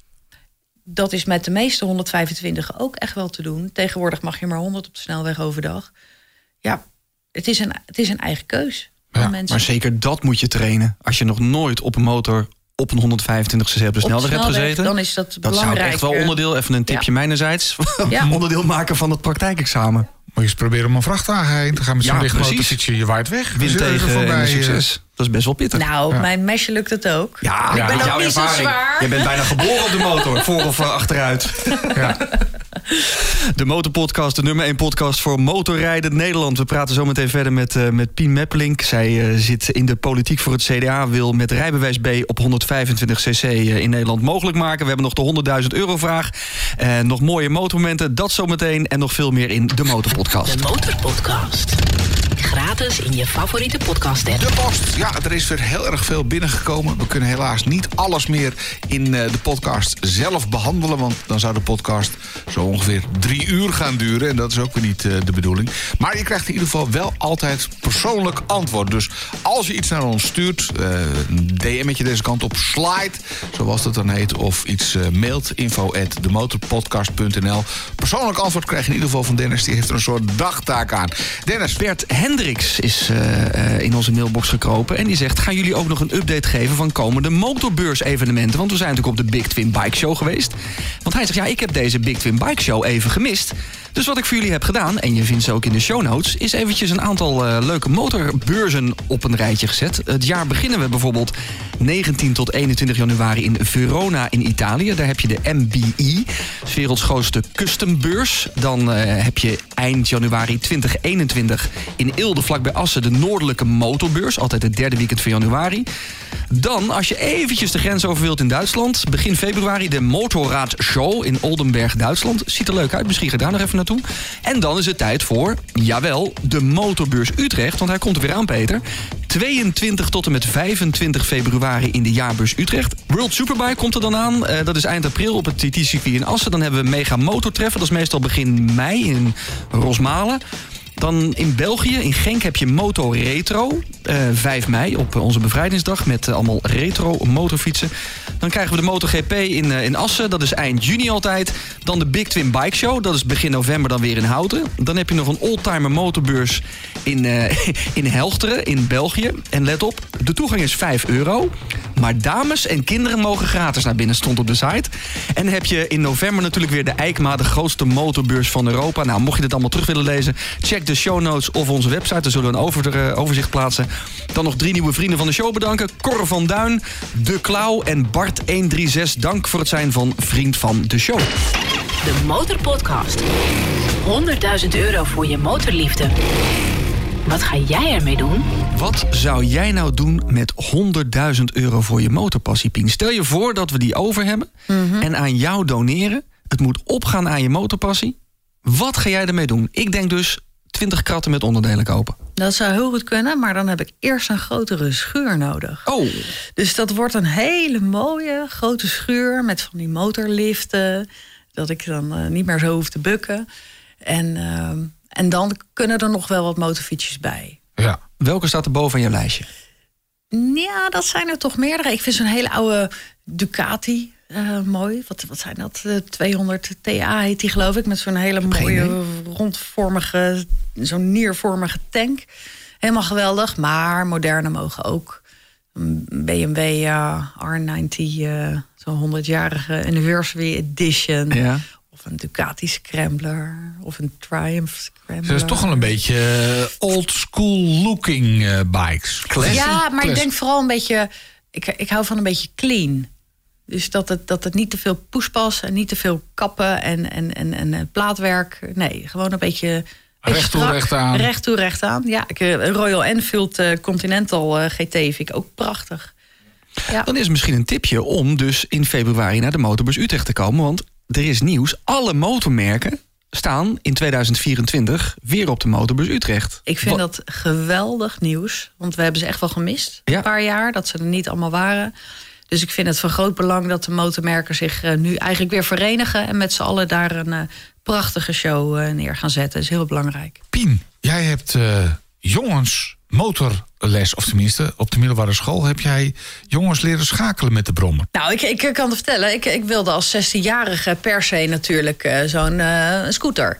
Dat is met de meeste 125 ook echt wel te doen. Tegenwoordig mag je maar 100 op de snelweg overdag. Ja, het is een, het is een eigen keus. Ja, maar zeker dat moet je trainen. Als je nog nooit op een motor op een 125 cc op de snelweg hebt gezeten. Dan is dat, dat zou echt wel onderdeel, even een tipje ja. mijnerzijds, (laughs) ja. onderdeel maken van het praktijkexamen. Moet je eens proberen om een vrachtwagen heen te gaan met zo'n ja, lichtmotorfietsje. Je waait weg. Wind tegen voorbij, succes. Dat is best wel pittig. Nou, ja. mijn mesje lukt het ook. Ja, ik ben ook jouw niet ervaring. zo zwaar. Je bent bijna geboren op de motor, (laughs) voor of achteruit. Ja. (laughs) De Motorpodcast, de nummer 1 podcast voor motorrijden Nederland. We praten zo meteen verder met, uh, met Pien Meppelink. Zij uh, zit in de politiek voor het CDA. Wil met rijbewijs B op 125 cc uh, in Nederland mogelijk maken. We hebben nog de 100.000 euro vraag. En nog mooie motormomenten. Dat zometeen en nog veel meer in de Motorpodcast. De Motorpodcast. Gratis in je favoriete podcast. De post. Ja, er is weer heel erg veel binnengekomen. We kunnen helaas niet alles meer in de podcast zelf behandelen. Want dan zou de podcast zo ongeveer drie uur gaan duren. En dat is ook weer niet uh, de bedoeling. Maar je krijgt in ieder geval wel altijd persoonlijk antwoord. Dus als je iets naar ons stuurt, uh, een DM'tje deze kant op, slide, zoals dat dan heet, of iets mailt, info at demotorpodcast.nl. Persoonlijk antwoord krijg je in ieder geval van Dennis. Die heeft er een soort dagtaak aan. Dennis. Bert Hendricks is in onze mailbox gekropen. En die zegt, gaan jullie ook nog een update geven van komende motorbeurs-evenementen? Want we zijn natuurlijk op de Big Twin Bike Show geweest. Want hij zegt, ja, ik heb deze Big Twin Bike Show even gemist. Dus wat ik voor jullie heb gedaan, en je vindt ze ook in de show notes... is eventjes een aantal uh, leuke motorbeurzen op een rijtje gezet. Het jaar beginnen we bijvoorbeeld 19 tot 21 januari in Verona in Italië. Daar heb je de MBI, werelds grootste custombeurs. Dan uh, heb je eind januari 2021 in Eelde vlakbij Assen... de Noordelijke Motorbeurs, altijd het derde weekend van januari. Dan, als je eventjes de grens over wilt in Duitsland... begin februari de Motorrad Show in Oldenberg, Duitsland. Ziet er leuk uit, misschien ga daar nog even En dan is het tijd voor, jawel, de Motorbeurs Utrecht. Want hij komt er weer aan, Peter. 22 tot en met 25 februari in de jaarbeurs Utrecht. World Superbike komt er dan aan. Uh, dat is eind april op het TT-circuit in Assen. Dan hebben we Mega Motortreffen. Dat is meestal begin mei in Rosmalen. Dan in België, in Genk, heb je Moto Retro. Uh, 5 mei op onze bevrijdingsdag met uh, allemaal retro motorfietsen. Dan krijgen we de MotoGP in, in Assen. Dat is eind juni altijd. Dan de Big Twin Bike Show. Dat is begin november dan weer in Houten. Dan heb je nog een oldtimer motorbeurs in, (laughs) in Helchteren in België. En let op, de toegang is 5 euro. Maar dames en kinderen mogen gratis naar binnen, stond op de site. En heb je in november natuurlijk weer de EICMA, de grootste motorbeurs van Europa. Nou, mocht je dit allemaal terug willen lezen, check de show notes of onze website. Daar zullen we een uh, overzicht plaatsen. Dan nog drie nieuwe vrienden van de show bedanken. Cor van Duin, De Klauw en Bart136. Dank voor het zijn van vriend van de show. De Motorpodcast. 100.000 euro voor je motorliefde. Wat ga jij ermee doen? Wat zou jij nou doen met 100.000 euro voor je motorpassie, Pien? Stel je voor dat we die over hebben mm -hmm. en aan jou doneren. Het moet opgaan aan je motorpassie. Wat ga jij ermee doen? Ik denk dus 20 kratten met onderdelen kopen. Dat zou heel goed kunnen, maar dan heb ik eerst een grotere schuur nodig. Oh, Dus dat wordt een hele mooie grote schuur met van die motorliften. Dat ik dan eh, niet meer zo hoef te bukken. En, ehm, en dan kunnen er nog wel wat motorfietsjes bij. Ja. welke staat er boven je lijstje? Ja, dat zijn er toch meerdere. Ik vind zo'n hele oude Ducati eh, mooi. Wat, wat zijn dat? Eh, 200 TA heet die geloof ik. Met zo'n hele mooie rondvormige, zo'n niervormige tank. Helemaal geweldig. Maar moderne mogen ook. Een BMW eh, R90, eh, zo'n 100-jarige anniversary edition. Ja. Of een Ducati Scrambler. Of een Triumph Scrambler. Dat is toch wel een beetje eh, old school looking eh, bikes. Classic. Ja, maar ik denk vooral een beetje. Ik, ik hou van een beetje clean. Dus dat het, dat het niet te veel poespas en niet te veel kappen en, en, en, en eh, plaatwerk. Nee, gewoon een beetje. Recht toe, recht aan. Recht toe, recht aan. Ja, ik, een Royal Enfield Continental GT vind ik ook prachtig. Ja. Dan is het misschien een tipje om dus in februari naar de Motorbus Utrecht te komen. Want er is nieuws. Alle motormerken staan in 2024 weer op de Motorbus Utrecht. Ik vind Wat- dat geweldig nieuws. Want we hebben ze echt wel gemist. Ja. Een paar jaar dat ze er niet allemaal waren. Dus ik vind het van groot belang dat de motormerken zich eh, nu eigenlijk weer verenigen. En met z'n allen daar een eh, prachtige show eh, neer gaan zetten. Dat is heel belangrijk. Pien, jij hebt eh, jongens motorles, of tenminste op de middelbare school heb jij jongens leren schakelen met de brommer. Nou, ik, ik kan het vertellen. Ik, ik wilde als 16-jarige per se natuurlijk eh, zo'n eh, scooter.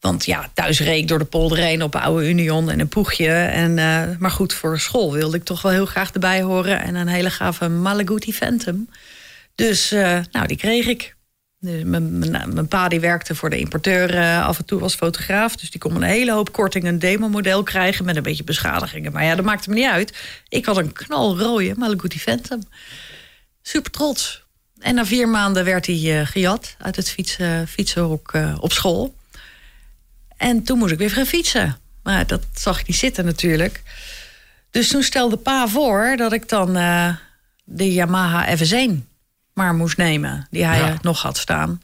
Want ja, thuis reed ik door de polder heen op oude Union en een poegje. En, eh, maar goed, voor school wilde ik toch wel heel graag erbij horen. En een hele gave Malaguti Phantom. Dus eh, nou, die kreeg ik. Dus mijn, pa die werkte voor de importeur eh, af en toe als fotograaf. Dus die kon een hele hoop korting een demo-model krijgen... met een beetje beschadigingen. Maar ja, dat maakte me niet uit. Ik had een knalrooie Malaguti Phantom. Super trots. En na vier maanden werd hij eh, gejat uit het fietsen, fietsenhok eh, op school. En toen moest ik weer gaan fietsen. Maar dat zag ik niet zitten natuurlijk. Dus toen stelde pa voor dat ik dan de Yamaha FS1 maar moest nemen. Die hij Ja. nog had staan.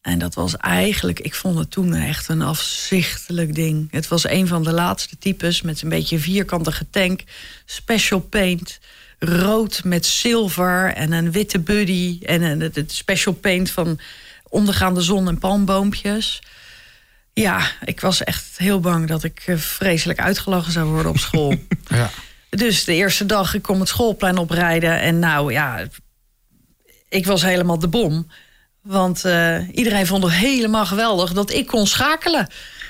En dat was eigenlijk, ik vond het toen echt een afzichtelijk ding. Het was een van de laatste types met een beetje vierkantige tank. Special paint. Rood met zilver en een witte buddy. En een, het- het special paint van ondergaande zon en palmboompjes. Ja, ik was echt heel bang dat ik eh, vreselijk uitgelachen zou worden op school. (laughs) Ja. Dus de eerste dag, ik kom het schoolplein oprijden. En nou ja, ik was helemaal de bom. Want eh, iedereen vond het helemaal geweldig dat ik kon schakelen.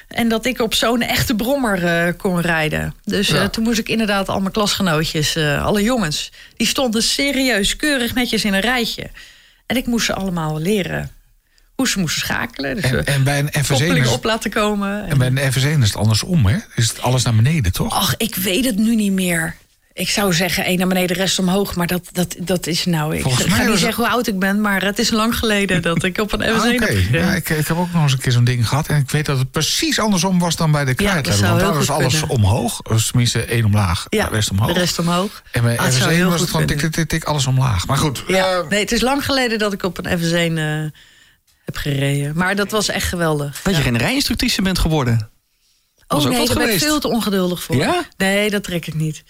En dat ik op zo'n echte brommer eh, kon rijden. Dus eh, toen moest ik inderdaad al mijn klasgenootjes, alle jongens... die stonden serieus, keurig netjes in een rijtje. En ik moest ze allemaal leren hoe ze moesten schakelen. Dus En, en bij een F1 koppeling is, op laten komen. en bij een F1 is het andersom, hè? Is het alles naar beneden, toch? Ach, ik weet het nu niet meer. Ik zou zeggen, één naar beneden, de rest omhoog. Maar dat, dat, dat is nou... Ik Volgens ga mij niet zeggen hoe oud ik ben... maar het is lang geleden dat ik op een Ah, F1 Oké, heb gereden. ja, ik, ik heb ook nog eens een keer zo'n ding gehad. En ik weet dat het precies andersom was dan bij de krijtleider. zou want daar was alles kunnen. omhoog. Dus tenminste één omlaag, Ja, de rest omhoog. de rest omhoog. En bij Ah, het zou F1 heel was het gewoon tik, tik, tik, tik, alles omlaag. Maar goed. Ja, eh, nee, het is lang geleden dat ik op een F1 eh, heb gereden. Maar dat was echt geweldig. Dat Ja. je geen rijinstructrice bent geworden. Oh nee, daar ben ik veel te ongeduldig voor. Ja? Nee, dat trek ik niet.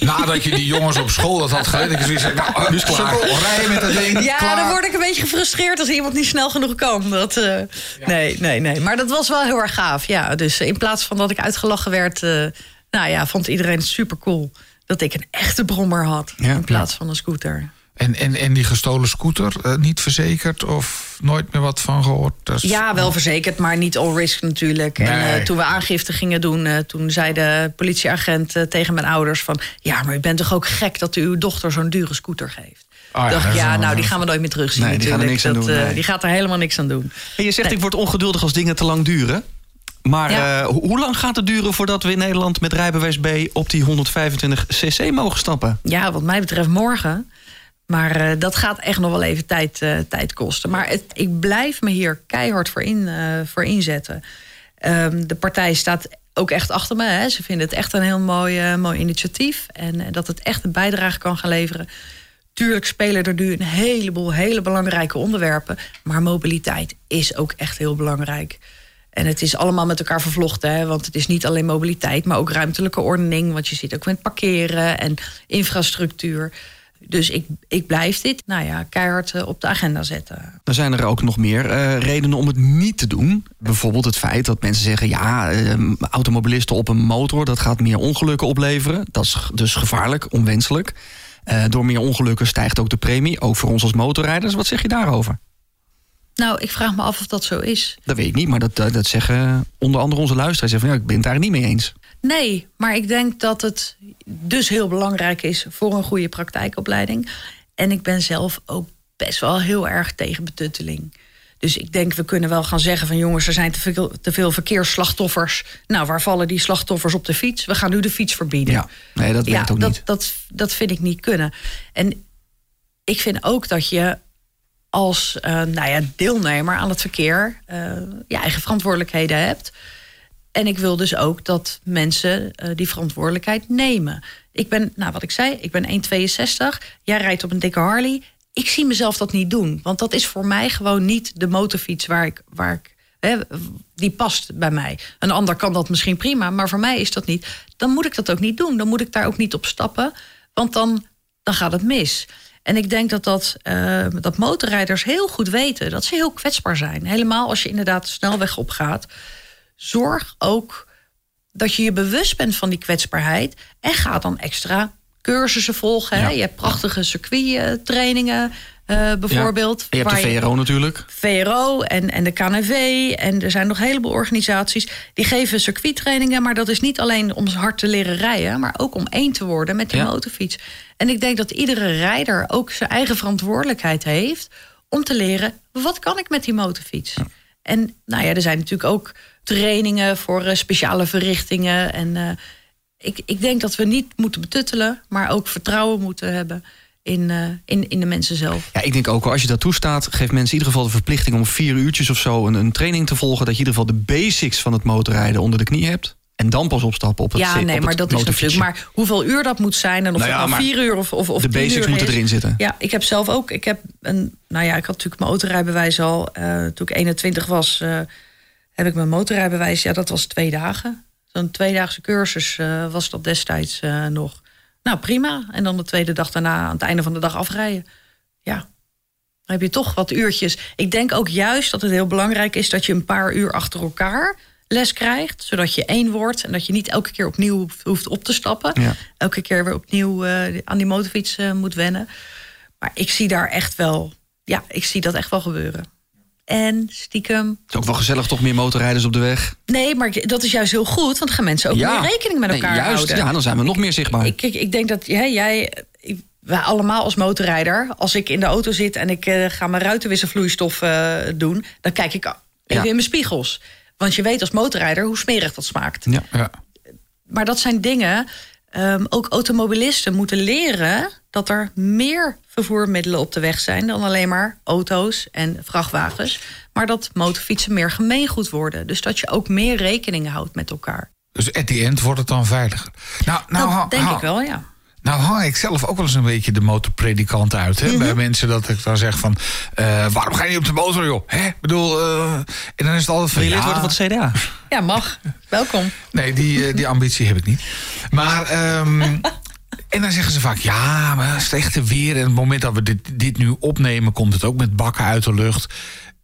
Nadat je die jongens op school dat had geleerd. Ik zoiets zei, nou, dus klaar. Rijden met dat ding. Ja, klaar. dan word ik een beetje gefrustreerd als iemand niet snel genoeg kan. Dat, eh, Nee, nee, nee. Maar dat was wel heel erg gaaf. Ja, dus in plaats van dat ik uitgelachen werd, eh, nou ja, vond iedereen het super cool dat ik een echte brommer had Ja. in plaats van een scooter. En, en, en die gestolen scooter, eh, niet verzekerd of nooit meer wat van gehoord? Ja, wel verzekerd, maar niet all risk natuurlijk. En eh, toen we aangifte gingen doen, eh, toen zei de politieagent tegen mijn ouders van... ja, maar u bent toch ook gek dat u uw dochter zo'n dure scooter geeft? Ah, ja, dacht ja, nou, die gaan we nooit meer terugzien Nee, die gaan er niks aan Dat, doen, eh, nee. Die gaat er helemaal niks aan doen. En je zegt, Nee. ik word ongeduldig als dingen te lang duren. Maar Ja. eh, ho- hoe lang gaat het duren voordat we in Nederland met rijbewijs B op die 125 cc mogen stappen? Ja, wat mij betreft morgen. Maar eh, dat gaat echt nog wel even tijd, eh, tijd kosten. Maar het, ik blijf me hier keihard voor, in, eh, voor inzetten. Ehm, de partij staat ook echt achter me. Hè. Ze vinden het echt een heel mooi, mooi initiatief. En dat het echt een bijdrage kan gaan leveren. Tuurlijk spelen er nu een heleboel hele belangrijke onderwerpen. Maar mobiliteit is ook echt heel belangrijk. En het is allemaal met elkaar vervlochten. Hè? Want het is niet alleen mobiliteit, maar ook ruimtelijke ordening. Want je zit ook met parkeren en infrastructuur. Dus ik, ik blijf dit, nou ja, keihard eh, op de agenda zetten. Dan zijn er ook nog meer eh, redenen om het niet te doen. Bijvoorbeeld het feit dat mensen zeggen... ja, eh, automobilisten op een motor, dat gaat meer ongelukken opleveren. Dat is dus gevaarlijk, onwenselijk. Door meer ongelukken stijgt ook de premie, ook voor ons als motorrijders. Wat zeg je daarover? Nou, ik vraag me af of dat zo is. Dat weet ik niet, maar dat, dat, zeggen onder andere onze luisteraars. Van, ja, ik ben het daar niet mee eens. Nee, maar ik denk dat het dus heel belangrijk is voor een goede praktijkopleiding. En ik ben zelf ook best wel heel erg tegen betutteling. Dus ik denk, we kunnen wel gaan zeggen van jongens, er zijn te veel, te veel verkeersslachtoffers. Nou, waar vallen die slachtoffers op de fiets? We gaan nu de fiets verbieden. Ja, nee, dat werkt ook dat, niet. Dat, dat vind ik niet kunnen. En ik vind ook dat je als eh, nou ja, deelnemer aan het verkeer uh, je eigen verantwoordelijkheden hebt. En ik wil dus ook dat mensen uh, die verantwoordelijkheid nemen. Ik ben, nou wat ik zei, ik ben 1,62. Jij rijdt op een dikke Harley. Ik zie mezelf dat niet doen. Want dat is voor mij gewoon niet de motorfiets waar ik, waar ik hè, die past bij mij. Een ander kan dat misschien prima, maar voor mij is dat niet. Dan moet ik dat ook niet doen. Dan moet ik daar ook niet op stappen. Want dan, dan gaat het mis. En ik denk dat, dat, uh, dat motorrijders heel goed weten dat ze heel kwetsbaar zijn. Helemaal als je inderdaad de snelweg opgaat. Zorg ook dat je je bewust bent van die kwetsbaarheid. En ga dan extra cursussen volgen. Ja. Je hebt prachtige circuittrainingen. Uh, bijvoorbeeld. Ja. Je hebt de VRO je, natuurlijk. VRO en, en de KNV. En er zijn nog een heleboel organisaties die geven circuittrainingen. Maar dat is niet alleen om hard te leren rijden, maar ook om één te worden met de ja. motorfiets. En ik denk dat iedere rijder ook zijn eigen verantwoordelijkheid heeft om te leren: wat kan ik met die motorfiets? Ja. En nou ja, er zijn natuurlijk ook trainingen voor uh, speciale verrichtingen. En uh, ik, ik denk dat we niet moeten betuttelen, maar ook vertrouwen moeten hebben in, uh, in, in de mensen zelf. Ja, ik denk ook, als je dat toestaat, geeft mensen in ieder geval de verplichting om vier uurtjes of zo een, een training te volgen. Dat je in ieder geval de basics van het motorrijden onder de knie hebt. En dan pas opstappen op het Ja, nee, maar dat is natuurlijk. Maar hoeveel uur dat moet zijn en of nou ja, het nou vier uur of, of, of De basics moeten erin zitten. Ja, ik heb zelf ook. Ik heb een. Nou ja, ik had natuurlijk mijn autorijbewijs al. Uh, toen ik 21 was, uh, heb ik mijn motorrijbewijs. Ja, dat was twee dagen. Zo'n tweedaagse cursus uh, was dat destijds nog. Nou, prima. En dan de tweede dag daarna aan het einde van de dag afrijden. Ja. Dan heb je toch wat uurtjes. Ik denk ook juist dat het heel belangrijk is dat je een paar uur achter elkaar les krijgt, zodat je één wordt en dat je niet elke keer opnieuw hoeft op te stappen. Ja. Elke keer weer opnieuw uh, aan die motorfiets moet wennen. Maar ik zie daar echt wel, ja, ik zie dat echt wel gebeuren. En stiekem. Het is ook wel gezellig, toch meer motorrijders op de weg? Nee, maar dat is juist heel goed, want gaan mensen ook ja. meer rekening met elkaar nee, juist, houden. Ja, dan zijn we nog meer zichtbaar. Ik, ik, ik denk dat hè, jij, ik, wij allemaal als motorrijder, als ik in de auto zit en ik uh, ga mijn ruitenwisselvloeistof doen, dan kijk ik even ja. in mijn spiegels. Want je weet als motorrijder hoe smerig dat smaakt. Ja, ja. Maar dat zijn dingen. Um, ook automobilisten moeten leren dat er meer vervoermiddelen op de weg zijn dan alleen maar auto's en vrachtwagens. Maar dat motorfietsen meer gemeengoed worden. Dus dat je ook meer rekening houdt met elkaar. Dus at the end wordt het dan veiliger. Nou, nou, dat denk ik wel, ja. Nou hang ik zelf ook wel eens een beetje de motorpredikant uit. Hè? Mm -hmm. Bij mensen dat ik dan zeg van... Uh, waarom ga je niet op de motor, joh? Hè? Ik bedoel, uh, en dan is het altijd van... Wil je lid worden van het CDA? Ja, mag. Welkom. Nee, die, uh, die ambitie heb ik niet. Maar... Um, (laughs) en dan zeggen ze vaak, ja, maar het slechte weer. En het moment dat we dit, dit nu opnemen... komt het ook met bakken uit de lucht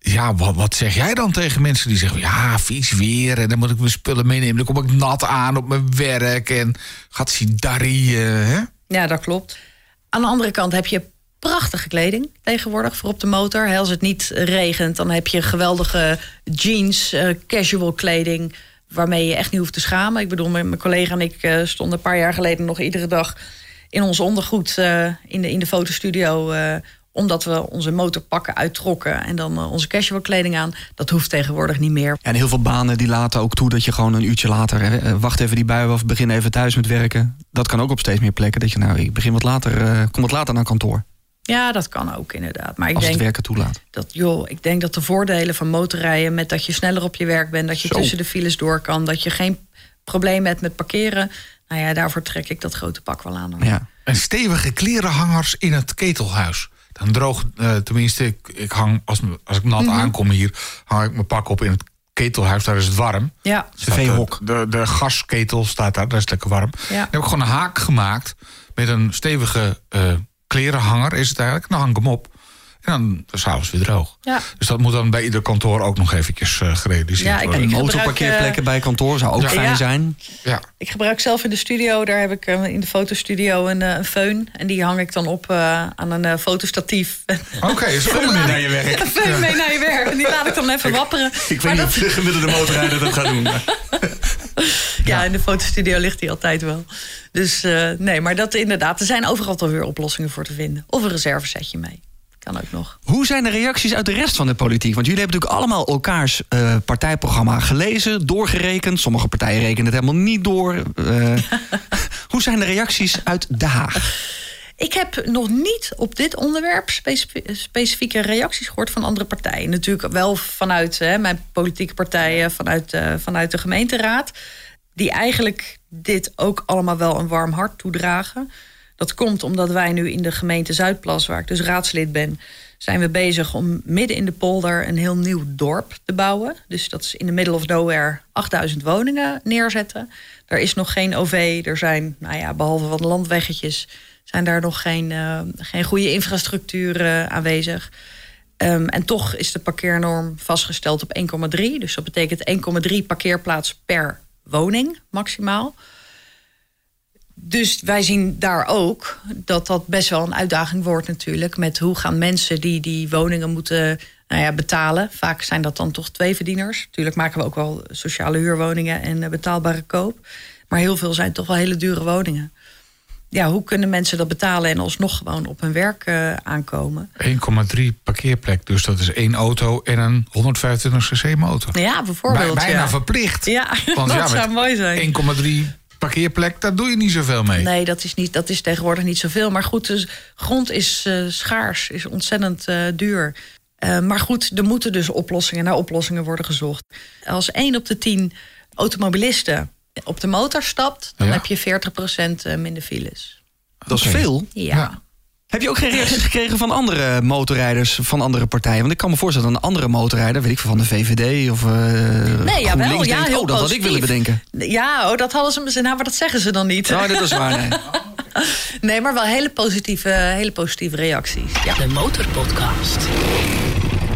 ja, wat, wat, zeg jij dan tegen mensen die zeggen... ja, vies weer en dan moet ik mijn spullen meenemen... dan kom ik nat aan op mijn werk en gaat zidarrie, hè? Ja, dat klopt. Aan de andere kant heb je prachtige kleding tegenwoordig voor op de motor. Als het niet regent, dan heb je geweldige jeans, uh, casual kleding... waarmee je echt niet hoeft te schamen. Ik bedoel, mijn collega en ik uh, stonden een paar jaar geleden nog iedere dag... in ons ondergoed uh, in, de, in de fotostudio omdat we onze motorpakken uittrokken en dan onze casual kleding aan. Dat hoeft tegenwoordig niet meer. En heel veel banen die laten ook toe dat je gewoon een uurtje later... Wacht even die bui af, begin even thuis met werken. Dat kan ook op steeds meer plekken. Dat je nou, ik begin wat later, kom wat later naar kantoor. Ja, dat kan ook inderdaad. Maar ik Als denk het werken toelaat. Dat, joh, ik denk dat de voordelen van motorrijden... met dat je sneller op je werk bent... dat je Zo. tussen de files door kan... dat je geen probleem hebt met parkeren... nou ja, daarvoor trek ik dat grote pak wel aan. Hoor. Ja. En stevige klerenhangers in het ketelhuis dan droog, uh, tenminste, ik, ik, hang, als, als ik nat mm -hmm. aankom hier, hang ik mijn pak op in het ketelhuis, daar is het warm. Ja, Staat veehok. De, de, de gasketel staat daar, daar is het lekker warm. Ja. Dan heb ik gewoon een haak gemaakt met een stevige eh, klerenhanger, is het eigenlijk. Dan hang ik hem op. En dan is s'avonds weer droog. Ja. Dus dat moet dan bij ieder kantoor ook nog eventjes eh, gerealiseerd Ja, ik- worden. ik- Motorparkeerplekken bij kantoor zou ook Ja. fijn Ja. zijn. ja. ik gebruik zelf in de studio, daar heb ik eh, in de fotostudio een, eh, een föhn. En die hang ik dan op eh, aan een eh, fotostatief. Oké, is goed. (laughs) naar je werk. Een föhn mee naar je werk. En die laat ik dan even wapperen. Ik Maar weet niet of de gemiddelde motorrijder dat gaat doen. (laughs) Ja, in de fotostudio ligt hij altijd wel. Dus eh, nee, maar dat inderdaad. Er zijn overal toch weer oplossingen voor te vinden. Of een reservesetje mee. Kan ook nog. Hoe zijn de reacties uit de rest van de politiek? Want jullie hebben natuurlijk allemaal elkaars eh, partijprogramma gelezen, doorgerekend. Sommige partijen rekenen het helemaal niet door. Eh, (laughs) hoe zijn de reacties uit Den Haag? Ik heb nog niet op dit onderwerp specifie- specifieke reacties gehoord van andere partijen. Natuurlijk wel vanuit hè, mijn politieke partijen, vanuit, eh, vanuit de gemeenteraad. Die eigenlijk dit ook allemaal wel een warm hart toedragen. Dat komt omdat wij nu in de gemeente Zuidplas, waar ik dus raadslid ben, zijn we bezig om midden in de polder een heel nieuw dorp te bouwen. Dus dat is in de middle of nowhere 8000 woningen neerzetten. Er is nog geen OV, er zijn, nou ja, behalve wat landweggetjes, zijn daar nog geen, eh, geen goede infrastructuur eh, aanwezig. Ehm, en toch is de parkeernorm vastgesteld op 1,3. Dus dat betekent 1,3 parkeerplaats per woning maximaal. Dus wij zien daar ook dat dat best wel een uitdaging wordt natuurlijk. Met hoe gaan mensen die die woningen moeten nou ja, betalen. Vaak zijn dat dan toch twee verdieners. Natuurlijk maken we ook wel sociale huurwoningen en eh, betaalbare koop. Maar heel veel zijn toch wel hele dure woningen. Ja, hoe kunnen mensen dat betalen en alsnog gewoon op hun werk eh, aankomen? 1,3 parkeerplek, dus dat is één auto en een 125 cc motor. Ja, bijvoorbeeld. Bij- bijna ja. verplicht. Ja, Want (laughs) dat ja, zou mooi zijn. 1,3 parkeerplek, daar doe je niet zoveel mee. Nee, dat is, niet, dat is tegenwoordig niet zoveel. Maar goed, dus grond is eh, schaars, is ontzettend eh, duur. Eh, maar goed, er moeten dus oplossingen naar oplossingen worden gezocht. Als één op de tien automobilisten op de motor stapt, dan Ja. heb je 40% eh, minder files. Dat is veel. Ja. Ja. Heb je ook geen reacties (laughs) gekregen van andere motorrijders van andere partijen? Want ik kan me voorstellen dat een andere motorrijder, weet ik veel, van de VVD of eh Nee, ja, denkt, heel oh, dat had ik willen bedenken. Ja, oh, dat hadden ze. Nou, maar dat zeggen ze dan niet. Nou, dit is waar, nee. (laughs) Nee, maar wel hele positieve, hele positieve reacties. Ja. De Motorpodcast.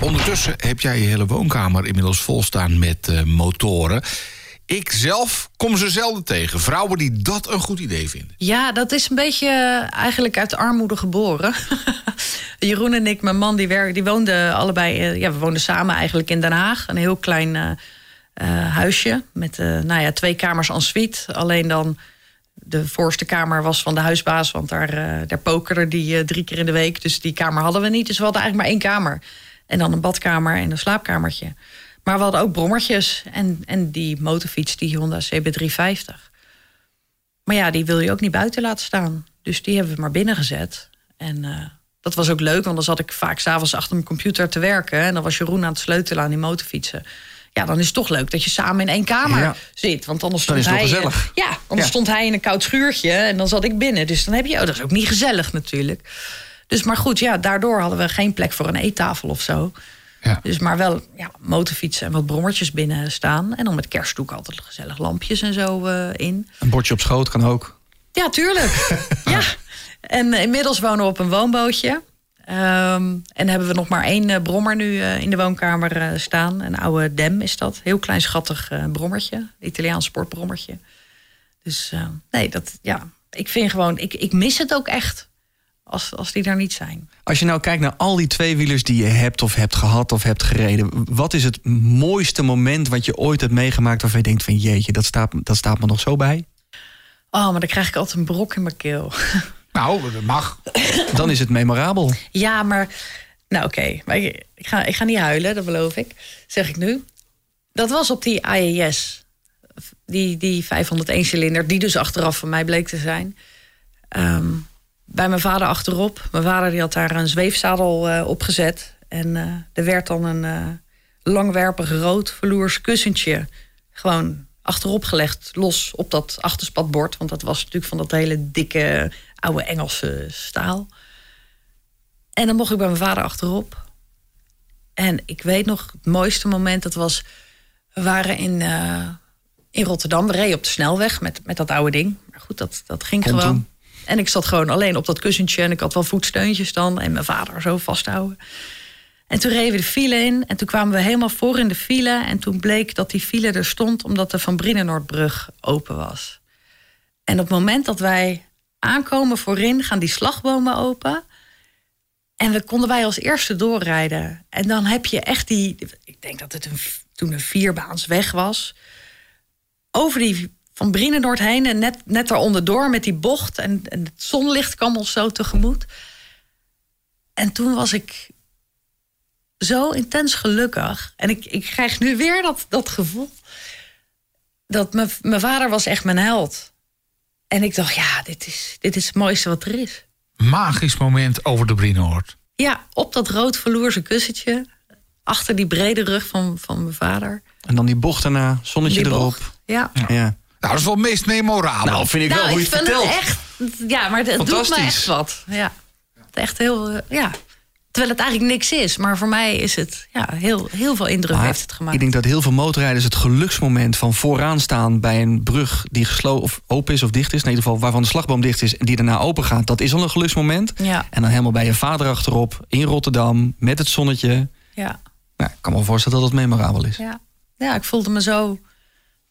Ondertussen heb jij je hele woonkamer inmiddels volstaan met eh, motoren. Ik zelf kom ze zelden tegen. Vrouwen die dat een goed idee vinden. Ja, dat is een beetje eh, eigenlijk uit armoede geboren. (laughs) Jeroen en ik, mijn man, die, die woonden allebei... eh, ja, we woonden samen eigenlijk in Den Haag. Een heel klein eh, huisje met nou ja, twee kamers en suite. Alleen dan de voorste kamer was van de huisbaas... want daar, daar pokerde die drie keer in de week. Dus die kamer hadden we niet. Dus we hadden eigenlijk maar één kamer. En dan een badkamer en een slaapkamertje. Maar we hadden ook brommertjes. En, en die motorfiets, die Honda CB350... Maar ja, die wil je ook niet buiten laten staan. Dus die hebben we maar binnen gezet. En eh, dat was ook leuk, want dan zat ik vaak s'avonds achter mijn computer te werken. En dan was Jeroen aan het sleutelen aan die motorfietsen. Ja, dan is het toch leuk dat je samen in één kamer Ja. zit. Want anders stond hij. wel gezellig. Ja, anders Ja. stond hij in een koud schuurtje en dan zat ik binnen. Dus dan heb je, oh, dat is ook niet gezellig natuurlijk. Dus maar goed, ja, daardoor hadden we geen plek voor een eettafel of zo. Ja. Dus maar wel ja, motorfietsen en wat brommertjes binnen staan. En dan met kerstdoek altijd gezellig lampjes en zo eh, in. Een bordje op schoot kan ook. Ja, tuurlijk. (laughs) ja. En eh, inmiddels wonen we op een woonbootje. Ehm, en hebben we nog maar één eh, brommer nu in de woonkamer staan. Een oude Dem is dat. Heel klein schattig brommertje. Italiaans sportbrommertje. Dus nee, dat, ja, ik vind gewoon, ik, ik mis het ook echt. Als, als die er niet zijn. Als je nou kijkt naar al die tweewielers die je hebt of hebt gehad of hebt gereden. Wat is het mooiste moment wat je ooit hebt meegemaakt waarvan je denkt van jeetje, dat staat, dat staat me nog zo bij? Oh, maar dan krijg ik altijd een brok in mijn keel. (laughs) Nou, dat mag. Dan is het memorabel. Ja, maar. Nou, oké. Maar ik, ik ga, ik ga niet huilen, dat beloof ik. Zeg ik nu. Dat was op die IAS. Die, die 501-cilinder, die dus achteraf van mij bleek te zijn. Ehm, bij mijn vader achterop. Mijn vader die had daar een zweefzadel eh, op gezet. En eh, er werd dan een eh, langwerpig rood verloers kussentje... gewoon achterop gelegd, los op dat achterspatbord. Want dat was natuurlijk van dat hele dikke, oude Engelse staal. En dan mocht ik bij mijn vader achterop. En ik weet nog, het mooiste moment, dat was We waren in, in Rotterdam. We reden op de snelweg met, met dat oude ding. Maar goed, dat, dat ging gewoon. toen. En ik zat gewoon alleen op dat kussentje. En ik had wel voetsteuntjes dan. En mijn vader zo vasthouden. En toen reden we de file in. En toen kwamen we helemaal voor in de file. En toen bleek dat die file er stond... omdat de Van Brienenoordbrug open was. En op het moment dat wij aankomen voorin... gaan die slagbomen open... En we konden wij als eerste doorrijden. En dan heb je echt die. Ik denk dat het een, toen een vierbaans weg was. Over die van Brienenoord heen en net, net daaronder door met die bocht. En, en het zonlicht kwam ons zo tegemoet. En toen was ik zo intens gelukkig. En ik, ik krijg nu weer dat, dat gevoel. Dat mijn, mijn vader was echt mijn held. En ik dacht, ja, dit is, dit is het mooiste wat er is. Magisch moment over de Brienoord. Ja, op dat rood verloerse kussentje. Achter die brede rug van, van mijn vader. En dan die bocht erna, zonnetje Die erop. bocht. Ja. Ja. Nou, dat is wel het meest memorabel. Nou, vind ik wel hoe je ik het vind vertelt. het echt. Ja, maar het doet me echt wat. Ja. Het Echt heel. eh, Ja. Terwijl het eigenlijk niks is. Maar voor mij is het ja, heel, heel veel indruk Maar heeft het gemaakt. Ik denk dat heel veel motorrijders het geluksmoment van vooraan staan bij een brug die gesloten of open is of dicht is. In ieder geval waarvan de slagboom dicht is en die daarna open gaat. Dat is al een geluksmoment. Ja, En dan helemaal bij je vader achterop in Rotterdam met het zonnetje. ja, Nou, ik kan me wel voorstellen dat het memorabel is. ja. Ja, ik voelde me zo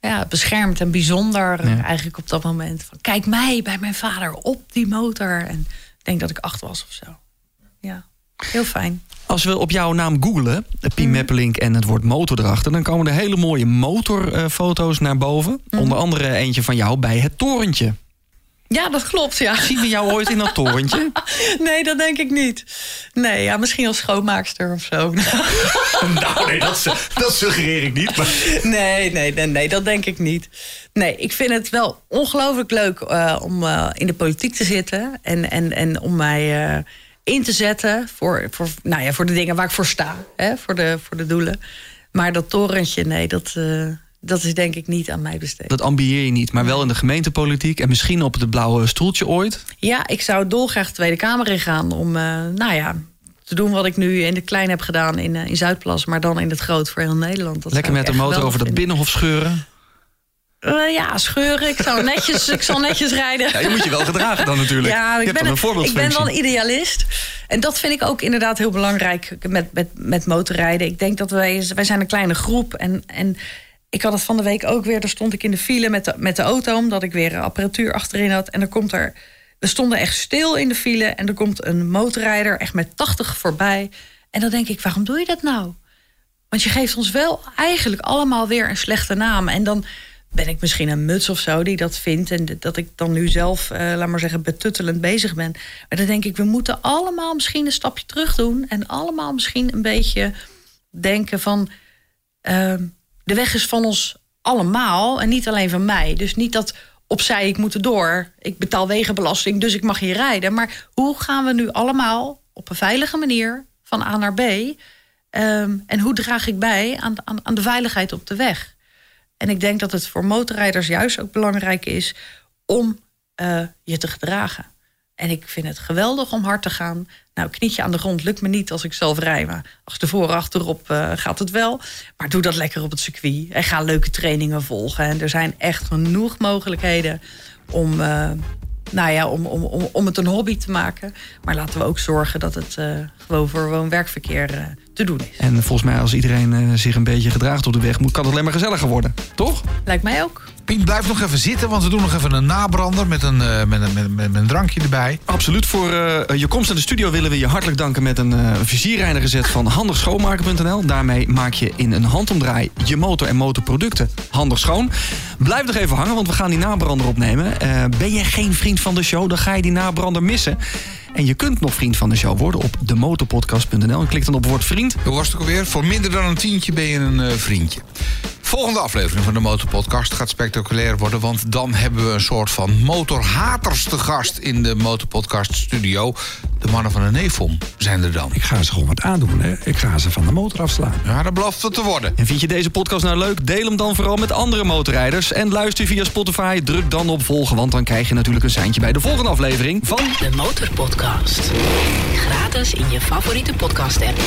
ja, beschermd en bijzonder Ja. eigenlijk op dat moment. Van, kijk mij bij mijn vader op die motor. En ik denk dat ik acht was of zo. Ja, heel fijn. Als we op jouw naam googlen, Mhm. Pien Meppelink en het woord motor erachter... dan komen er hele mooie motorfoto's naar boven. Mhm. Onder andere eentje van jou bij het torentje. Ja, dat klopt, ja. Zien we jou ooit in dat torentje? (laughs) Nee, dat denk ik niet. Nee, ja, misschien als schoonmaakster of zo. (laughs) nou, nee, dat, dat suggereer ik niet. Maar... Nee, nee, nee, nee, dat denk ik niet. Nee, ik vind het wel ongelooflijk leuk eh, om eh, in de politiek te zitten. En, en, en om mij eh, in te zetten voor, voor, nou ja, voor de dingen waar ik voor sta. Hè, voor, de, voor de doelen. Maar dat torentje, nee, dat, eh, dat is denk ik niet aan mij besteed. Dat ambieer je niet, maar wel in de gemeentepolitiek... en misschien op het blauwe stoeltje ooit. Ja, ik zou dolgraag de Tweede Kamer ingaan om, eh, nou ja, te doen wat ik nu in de klein heb gedaan in, eh, in Zuidplas, maar dan in het groot voor heel Nederland. Dat Lekker met de motor over dat binnenhof scheuren. Eh, ja, scheuren. Ik zal netjes, (laughs) ik zal netjes rijden. Ja, je moet je wel gedragen dan natuurlijk. Ja, ik ben, een ik ben wel een idealist. En dat vind ik ook inderdaad heel belangrijk met, met, met motorrijden. Ik denk dat wij, wij zijn een kleine groep. En, en ik had het van de week ook weer. Daar stond ik in de file met de, met de auto, omdat ik weer apparatuur achterin had. En dan komt er. We stonden echt stil in de file. En er komt een motorrijder echt met 80 voorbij. En dan denk ik, waarom doe je dat nou? Want je geeft ons wel eigenlijk allemaal weer een slechte naam. En dan ben ik misschien een muts of zo die dat vindt. En dat ik dan nu zelf, eh, laat maar zeggen, betuttelend bezig ben. Maar dan denk ik, we moeten allemaal misschien een stapje terug doen. En allemaal misschien een beetje denken van... ehm, de weg is van ons allemaal en niet alleen van mij. Dus niet dat opzij ik moet er door. Ik betaal wegenbelasting, dus ik mag hier rijden. Maar hoe gaan we nu allemaal op een veilige manier van A naar B... Ehm, en hoe draag ik bij aan, aan, de veiligheid op de weg? En ik denk dat het voor motorrijders juist ook belangrijk is om eh, je te gedragen. En ik vind het geweldig om hard te gaan. Nou, knietje aan de grond lukt me niet als ik zelf rij. Maar achtervoor, achterop eh, gaat het wel. Maar doe dat lekker op het circuit. En ga leuke trainingen volgen. En er zijn echt genoeg mogelijkheden om, eh, nou ja, om, om, om, om het een hobby te maken. Maar laten we ook zorgen dat het eh, gewoon voor woon-werkverkeer te doen is. En volgens mij als iedereen zich een beetje gedraagt op de weg... moet- kan het alleen maar gezelliger worden, toch? Lijkt mij ook. Pien, blijf nog even zitten, want we doen nog even een nabrander met een, eh, met een, met, een drankje erbij. Absoluut. Voor eh, je komst naar de studio willen we je hartelijk danken... met een eh vizierreiniger zet van handigschoonmaken.nl. Daarmee maak je in een handomdraai je motor en motorproducten handig schoon. Blijf nog even hangen, want we gaan die nabrander opnemen. Ben je geen vriend van de show, dan ga je die nabrander missen. En je kunt nog vriend van de show worden op demotorpodcast.nl. En klik dan op woord vriend. Hoe was het ook alweer? Voor minder dan een tientje ben je een vriendje. Volgende aflevering van de Motorpodcast gaat spectaculair worden... want dan hebben we een soort van motorhaters te gast in de Motorpodcast studio. De mannen van de Neefom zijn er dan. Ik ga ze gewoon wat aandoen, hè. Ik ga ze van de motor afslaan. Ja, dat belooft wat te worden. En vind je deze podcast nou leuk? Deel hem dan vooral met andere motorrijders. En luister via Spotify. Druk dan op volgen, want dan krijg je natuurlijk een seintje bij de volgende aflevering van... De Motorpodcast. Gratis in je favoriete podcast app.